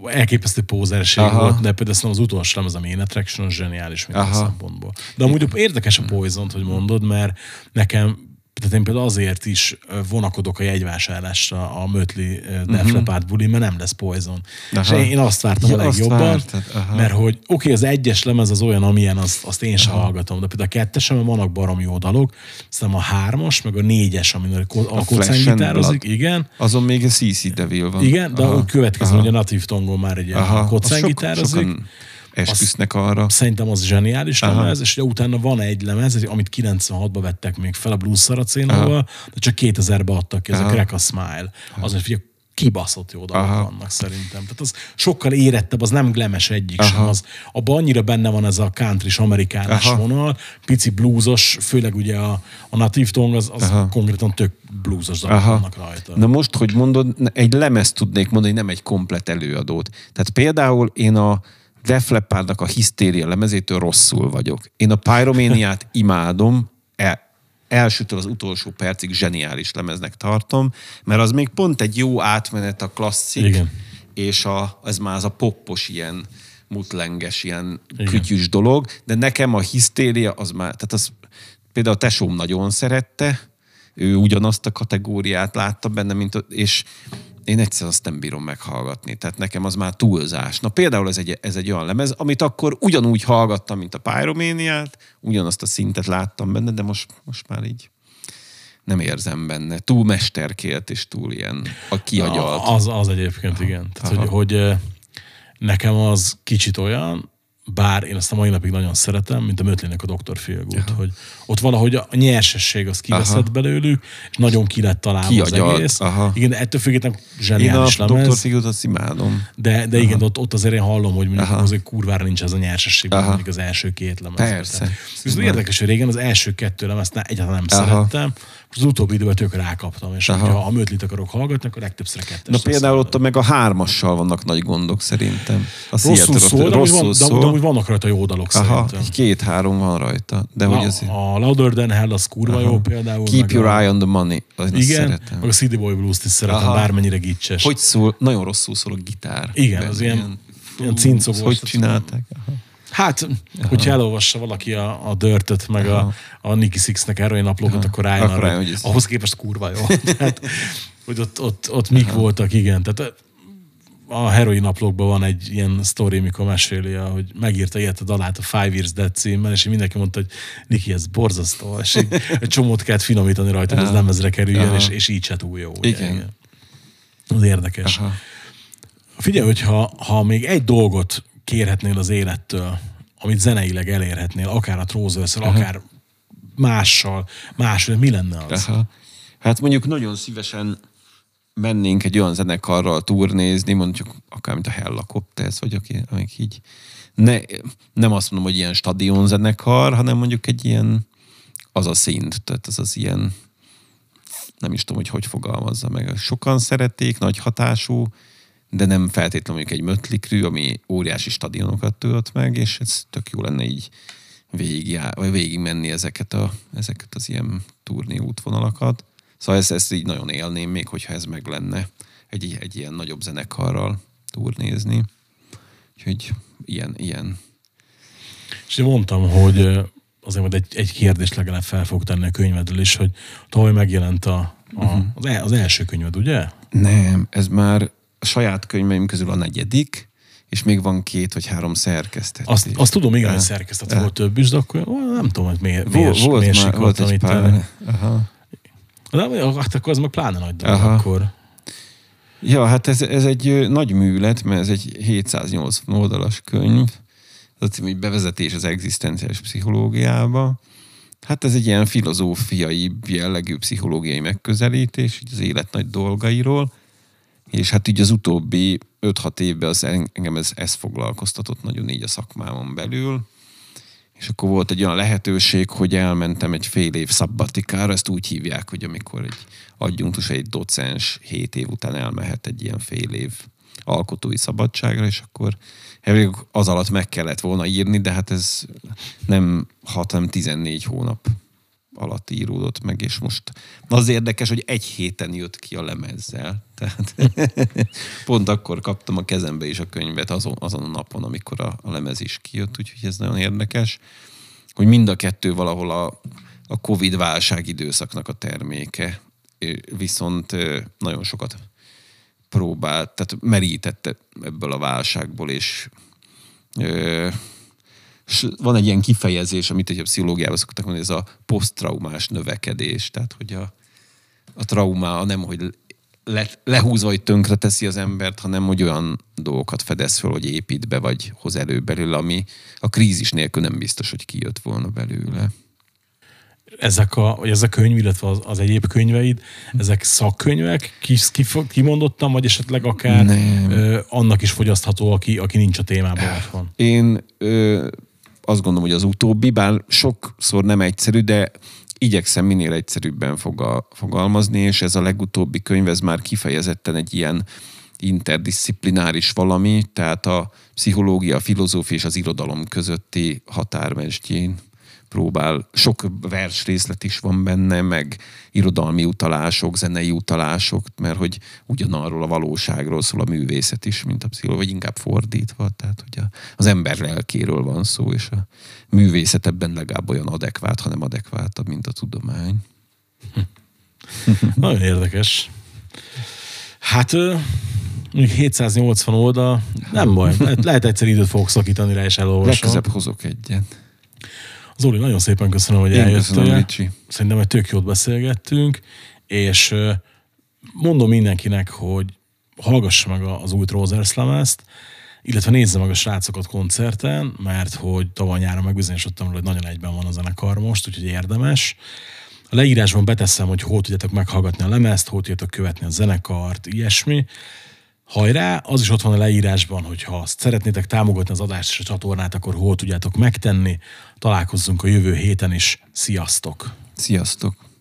elképesztő pózerség Aha. volt, de például szerintem az utolsó lemez, a Main Attraction, az zseniális minden Aha. szempontból. De amúgy érdekes a poison hogy mondod, mert nekem tehát én például azért is vonakodok a jegyvásárlásra a Mötli Def Leppard buli, mert nem lesz Poison. Mhm. Aha. És én azt vártam Ja, a legjobban, vártad, aha. mert hogy oké, okay, az egyes lemez az olyan, amilyen, azt, azt én sem hallgatom, de például a kettesen vannak barom jó dalok, aztán a hármas, meg a négyes, amin a, a gitározik, igen, Azon még a CC Devil van. igen, de Aha. úgy következő, Aha. hogy a Native Tongon már egy Aha. a sok- gitározik. sokan Esküsznek arra. Szerintem az zseniális Aha. lemez, és ugye utána van egy lemez, amit 96-ba vettek még fel a Blues Saracénóval, de csak 2000-ben adtak ki, ez a Aha. Crack a Smile. Az, hogy figyelj, kibaszott jó dalok Aha. vannak szerintem. Tehát az sokkal érettebb, az nem glemes egyik Aha. sem. Az, abban annyira benne van ez a country amerikánás Aha. vonal, pici bluesos, főleg ugye a, a Native Tongue, az, az Aha. konkrétan tök bluesos dalok Aha. vannak rajta. Na most, hogy mondod, egy lemez tudnék mondani, nem egy komplet előadót. Tehát például én a Def Leppardnak a Hisztéria lemezétől rosszul vagyok. Én a Pyromaniát (laughs) imádom, el, elsőtől az utolsó percig zseniális lemeznek tartom, mert az még pont egy jó átmenet a klasszik, Igen. és a, ez már az a poppos ilyen mutlenges, ilyen Igen. kütyűs dolog, de nekem a hisztéria az már, tehát az például a tesóm nagyon szerette, ő ugyanazt a kategóriát látta benne, mint és én egyszer azt nem bírom meghallgatni. Tehát nekem az már túlzás. Na például ez egy, ez egy olyan lemez, amit akkor ugyanúgy hallgattam, mint a Pyromaniát, ugyanazt a szintet láttam benne, de most, most már így nem érzem benne. Túl mesterkélt és túl ilyen a kiagyalt. Az, az egyébként, igen. Tehát, Aha. hogy, hogy nekem az kicsit olyan, bár én azt a mai napig nagyon szeretem, mint a Mötlének a Dr. Feelgood, hogy ott valahogy a nyersesség az kiveszett Aha. belőlük, és nagyon ki lett találva Kiagyalt, az egész. aha. Igen, de ettől függetlenül Én a zseniális Dr. lemez. Figut azt imádom. De, de igen, ott, ott azért én hallom, hogy mondjuk Aha. azért kurvára nincs ez a nyersesség, Aha. mondjuk az első két lemez. Persze. Viszont érdekes, hogy régen az első kettő lemezt egyáltalán nem Aha. szerettem, az utóbbi időben tök rákaptam, és Aha. ha a mötlit akarok hallgatni, akkor legtöbbször kettes. Na például ott meg a hármassal vannak nagy gondok szerintem. A Rosszul szól, de, rosszul van, de, szól. de, amúgy vannak rajta jó dalok Aha, szerintem. két-három van rajta. De hogy ez... A, Louder Than Hell az kurva jó például. Keep your a, eye on the money. Azt Igen, szeretem. meg a City Boy Blues-t is szeretem, Aha. bármennyire gicses. Hogy szól? Nagyon rosszul szól a gitár. Igen, az ilyen- ilyen cincogós, Hogy csinálták? Aha. Hát, hogyha elolvassa valaki a, a Dörtöt, meg a, a Nicky Sixnek erről naplókat, akkor rájön Akkor arra, hogy hogy ez- ahhoz képest kurva jó. Tehát, (laughs) hogy ott, ott, ott mik voltak, igen. Tehát a heroin naplókban van egy ilyen sztori, mikor meséli, hogy megírta ilyet a dalát a Five Years Dead címmel, és mindenki mondta, hogy Niki, ez borzasztó, és így egy csomót kellett finomítani rajta, hogy ez lemezre kerüljön, Aha. és, és így se túl jó. Ugye, Igen. Az érdekes. Aha. Figyelj, hogyha ha még egy dolgot kérhetnél az élettől, amit zeneileg elérhetnél, akár a trózőszel, akár mással, másról, mi lenne az? Aha. Hát mondjuk nagyon szívesen mennénk egy olyan zenekarral turnézni, mondjuk akár mint a Hellacopters, vagy aki, amik így ne, nem azt mondom, hogy ilyen stadion zenekar, hanem mondjuk egy ilyen az a szint, tehát az az ilyen nem is tudom, hogy hogy fogalmazza meg. Sokan szerették, nagy hatású, de nem feltétlenül mondjuk egy Mötley Crüe, ami óriási stadionokat tudott meg, és ez tök jó lenne így végig, vagy végig menni ezeket, a, ezeket az ilyen turné útvonalakat. Szóval ezt, ezt így nagyon élném még, hogyha ez meg lenne egy, egy ilyen nagyobb zenekarral turnézni. Úgyhogy ilyen, ilyen. És én mondtam, hogy azért majd egy, egy kérdést legalább fel fog tenni a könyvedről is, hogy tavaly megjelent a, a, az, el, az első könyved, ugye? Nem, ez már a saját könyveim közül a negyedik, és még van két vagy három szerkesztetés. Azt, azt tudom, igen, Eh, hogy szerkesztett eh. volt több is, de akkor ó, nem tudom, hogy miért, miért, volt, miért már, volt egy pár. Aha. De hát akkor az meg pláne nagy dolog Aha. akkor. Ja, hát ez, ez egy nagy műlet, mert ez egy 780 oldalas könyv. Az cím, hogy bevezetés az egzisztenciális pszichológiába. Hát ez egy ilyen filozófiai, jellegű pszichológiai megközelítés, így az élet nagy dolgairól. És hát így az utóbbi 5-6 évben az en- engem ez, ez foglalkoztatott nagyon így a szakmámon belül. És akkor volt egy olyan lehetőség, hogy elmentem egy fél év szabbatikára, ezt úgy hívják, hogy amikor egy adjunktus, egy docens 7 év után elmehet egy ilyen fél év alkotói szabadságra, és akkor az alatt meg kellett volna írni, de hát ez nem 6, hanem 14 hónap alatt íródott meg, és most az érdekes, hogy egy héten jött ki a lemezzel. (laughs) Tehát pont akkor kaptam a kezembe is a könyvet azon, azon a napon, amikor a, a lemez is kijött, úgyhogy ez nagyon érdekes, hogy mind a kettő valahol a, a Covid válság időszaknak a terméke, viszont nagyon sokat próbált, tehát merítette ebből a válságból, és van egy ilyen kifejezés, amit egy a pszichológiában szoktak mondani, ez a posztraumás növekedés. Tehát, hogy a, a trauma nem, hogy le, lehúzva, hogy tönkre teszi az embert, hanem hogy olyan dolgokat fedez föl, hogy épít be, vagy hoz elő belőle, ami a krízis nélkül nem biztos, hogy kijött volna belőle. Ezek a, vagy ez a könyv, illetve az, az egyéb könyveid, ezek szakkönyvek, kis, kimondottam, vagy esetleg akár ö, annak is fogyasztható, aki, aki nincs a témában. Én ö, azt gondolom, hogy az utóbbi, bár sokszor nem egyszerű, de igyekszem minél egyszerűbben fogal, fogalmazni, és ez a legutóbbi könyv, ez már kifejezetten egy ilyen interdisziplináris valami, tehát a pszichológia, a filozófia és az irodalom közötti határmesdjén próbál, sok vers részlet is van benne, meg irodalmi utalások, zenei utalások, mert hogy ugyanarról a valóságról szól a művészet is, mint a pszichológia, vagy inkább fordítva, tehát hogy az ember lelkéről van szó, és a művészet ebben legalább olyan adekvát, hanem adekvátabb, mint a tudomány. Nagyon érdekes. Hát 780 oldal, nem baj, (laughs) lehet egyszer időt fogok szakítani rá, és elolvasom. Legközebb hozok egyet. Zoli, nagyon szépen köszönöm, hogy Én eljöttél. köszönöm, Ricsi. Szerintem egy tök jót beszélgettünk, és mondom mindenkinek, hogy hallgassa meg az új Rosers lemezt, illetve nézze meg a srácokat koncerten, mert hogy tavaly nyáron megbizonyosodtam, hogy nagyon egyben van a zenekar most, úgyhogy érdemes. A leírásban beteszem, hogy hol tudjátok meghallgatni a lemezt, hol tudjátok követni a zenekart, ilyesmi. Hajrá, az is ott van a leírásban, hogy ha szeretnétek támogatni az adást és a csatornát, akkor hol tudjátok megtenni. Találkozzunk a jövő héten is. Sziasztok! Sziasztok!